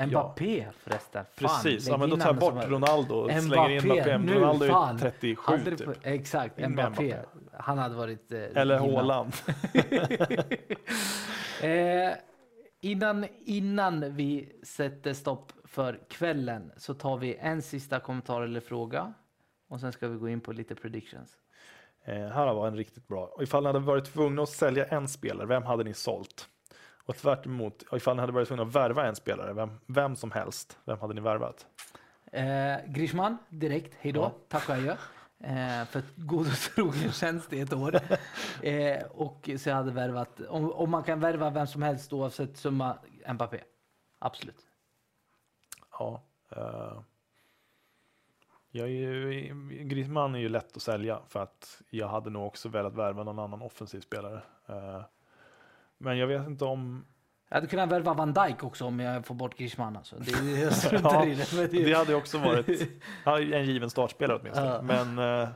Mbappé förresten. Fan, precis, ja, men då tar jag bort Ronaldo och slänger in Mbappé, Mbappé. nu, Ronaldo är fan. 37 Aldrig typ. Exakt, Mbappé. Mbappé. Han hade varit... Eh, Eller. Haaland. eh, innan, innan vi sätter stopp för kvällen så tar vi en sista kommentar eller fråga. Och sen ska vi gå in på lite predictions. Eh, här var en riktigt bra. Och ifall ni hade varit tvungna att sälja en spelare, vem hade ni sålt? Och tvärt emot, och ifall ni hade varit tvungna att värva en spelare, vem, vem som helst, vem hade ni värvat? Eh, Grishman direkt, hej då, Ja. tack och adjö. Eh, för god och trogen tjänst i ett år. Eh, och så jag hade värvat, om, om man kan värva vem som helst oavsett summa, Mbappé. Absolut. Ja. eh, jag är ju, Griezmann är ju lätt att sälja för att jag hade nog också velat värva någon annan offensiv spelare. Eh, men jag vet inte om Jag hade kunnat värva Van Dijk också om jag får bort Grishman. Alltså. Det, jag Ja, det. Det, hade också varit en given startspelare åtminstone. Men, eh,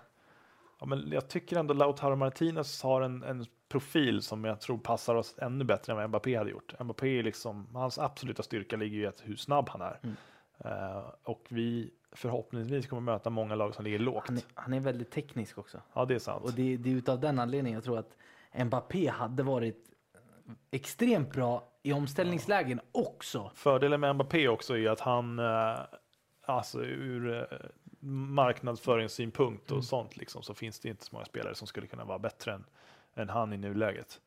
ja, men jag tycker ändå Lautaro Martinez har en, en profil som jag tror passar oss ännu bättre än vad Mbappé hade gjort. Mbappé är liksom, hans absoluta styrka ligger i att hur snabb han är. Mm. Eh, och vi förhoppningsvis kommer möta många lag som ligger lågt. han, är, han är väldigt teknisk också. Ja, det är sant. Och det, det är utav den anledningen jag tror att Mbappé hade varit extremt bra i omställningslägen också. Fördelen med Mbappé också är att han, eh, alltså ur eh, marknadsföringssynpunkt och Mm. sånt liksom, så finns det inte så många spelare som skulle kunna vara bättre än, än han i nuläget.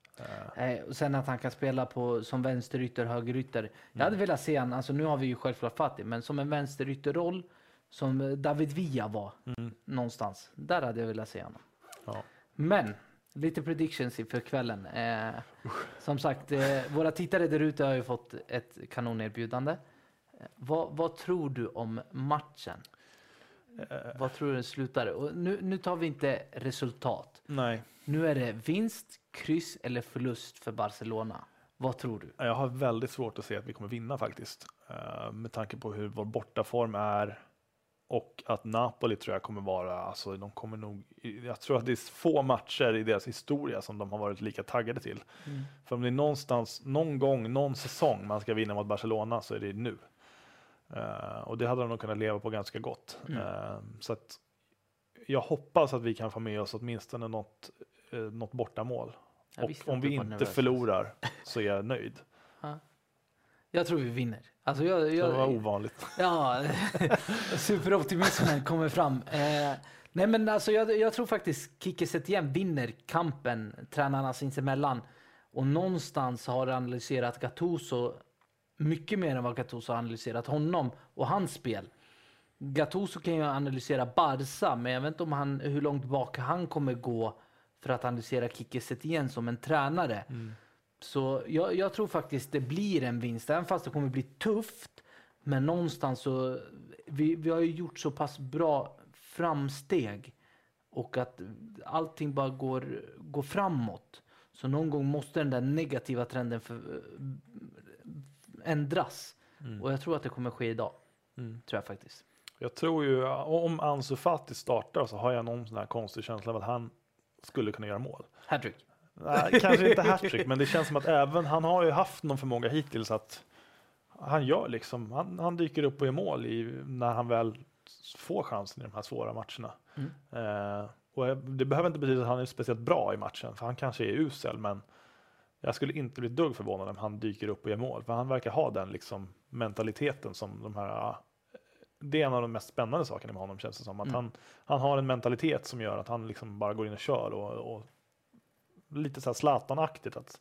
Eh, Eh, och sen att han kan spela på, som vänsterytter, högerytter. Jag Mm. hade velat se han, alltså nu har vi ju självklart Fatih, men som en vänsterytterroll som David Villa var mm, någonstans. Där hade jag velat se honom. ja. Men lite predictions inför kvällen. Eh, som sagt, eh, våra tittare där ute har ju fått ett kanonerbjudande. Eh, vad, vad tror du om matchen? Eh, Vad tror du det slutar? Och nu, nu tar vi inte resultat. nej, Nu är det vinst, kryss eller förlust för Barcelona. Vad tror du? jag har väldigt svårt att se att vi kommer vinna faktiskt. Eh, med tanke på hur vår bortaform är och att Napoli tror jag kommer vara, alltså de kommer nog, jag tror att det är få matcher i deras historia som de har varit lika taggade till. För om det är någonstans, någon gång, någon säsong man ska vinna mot Barcelona så är det nu. Eh, och det hade de nog kunnat leva på ganska gott. Mm. Eh, så att jag hoppas att vi kan få med oss åtminstone något, uh, något bortamål. Jag Och om vi inte nervös. förlorar så är jag nöjd. Jag tror vi vinner. Alltså jag, Det var jag, ovanligt. ja, superoptimismen kommer fram. Eh, nej men alltså jag, jag tror faktiskt Kike Setien vinner kampen tränarna sinsemellan. Och någonstans har analyserat Gattuso mycket mer än vad Gattuso har analyserat honom och hans spel. Gattuso kan ju analysera Barca, men jag vet inte om han, hur långt bak han kommer gå för att analysera Kike Setien som en tränare. Så jag, jag tror faktiskt det blir en vinst, även fast det kommer bli tufft. Men någonstans så, vi, vi har ju gjort så pass bra framsteg och att allting bara går, går framåt. Så någon gång måste den där negativa trenden för, ändras. Mm. Och jag tror att det kommer ske idag. Mm. Tror jag faktiskt. Jag tror ju, om Ansu Fati startar så har jag någon sån här konstig känsla av att han skulle kunna göra mål. Hattrick. Nej, kanske inte hattrick, men det känns som att även han har ju haft någon förmåga hittills att han gör liksom, han, han dyker upp och gör mål i, när han väl får chansen i de här svåra matcherna. Mm. Eh, och det behöver inte betyda att han är speciellt bra i matchen, för han kanske är usel, men jag skulle inte bli dugg förvånad om han dyker upp och gör mål, för han verkar ha den liksom mentaliteten som de här det är en av de mest spännande sakerna med honom känns det som. Att Mm. han, han har en mentalitet som gör att han liksom bara går in och kör och, och lite så här Zlatan-aktigt att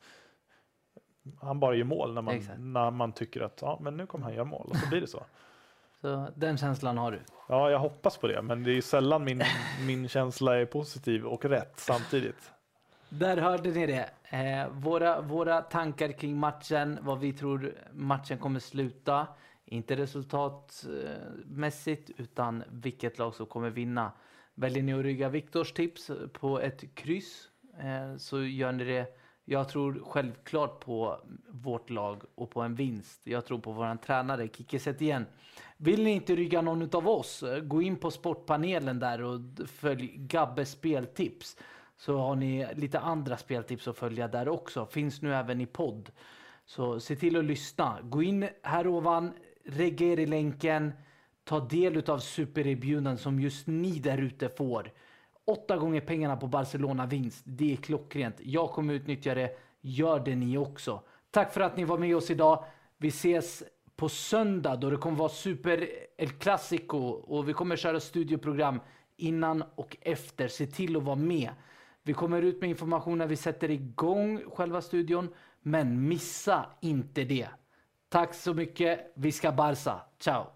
han bara gör mål när man, Exakt. när man tycker att ja, men nu kommer han göra mål och så blir det så. Så den känslan har du. Ja, jag hoppas på det, men det är ju sällan min, min känsla är positiv och rätt samtidigt. Där hörde ni det. Eh, våra, våra tankar kring matchen, vad vi tror matchen kommer sluta. Inte resultatmässigt, utan vilket lag som kommer vinna. Väljer ni att rygga Viktors tips på ett kryss Eh, så gör ni det. Jag tror självklart på vårt lag och på en vinst. Jag tror på våran tränare Kicke igen. Vill ni inte rygga någon av oss, eh, gå in på sportpanelen där och följ Gabbes speltips så har ni lite andra speltips att följa där också. Finns nu även i podd. Så se till att lyssna. Gå in här ovan, regga er i länken, ta del av supererbjudanden som just ni där ute får. Åtta gånger pengarna på Barcelona vinst. Det är klockrent. Jag kommer utnyttja det. Gör det ni också. Tack för att ni var med oss idag. Vi ses på söndag då det kommer vara Super El Clasico och vi kommer köra studioprogram innan och efter. Se till att vara med. Vi kommer ut med information när vi sätter igång själva studion, men missa inte det. Tack så mycket. Vi ska Barca. Ciao!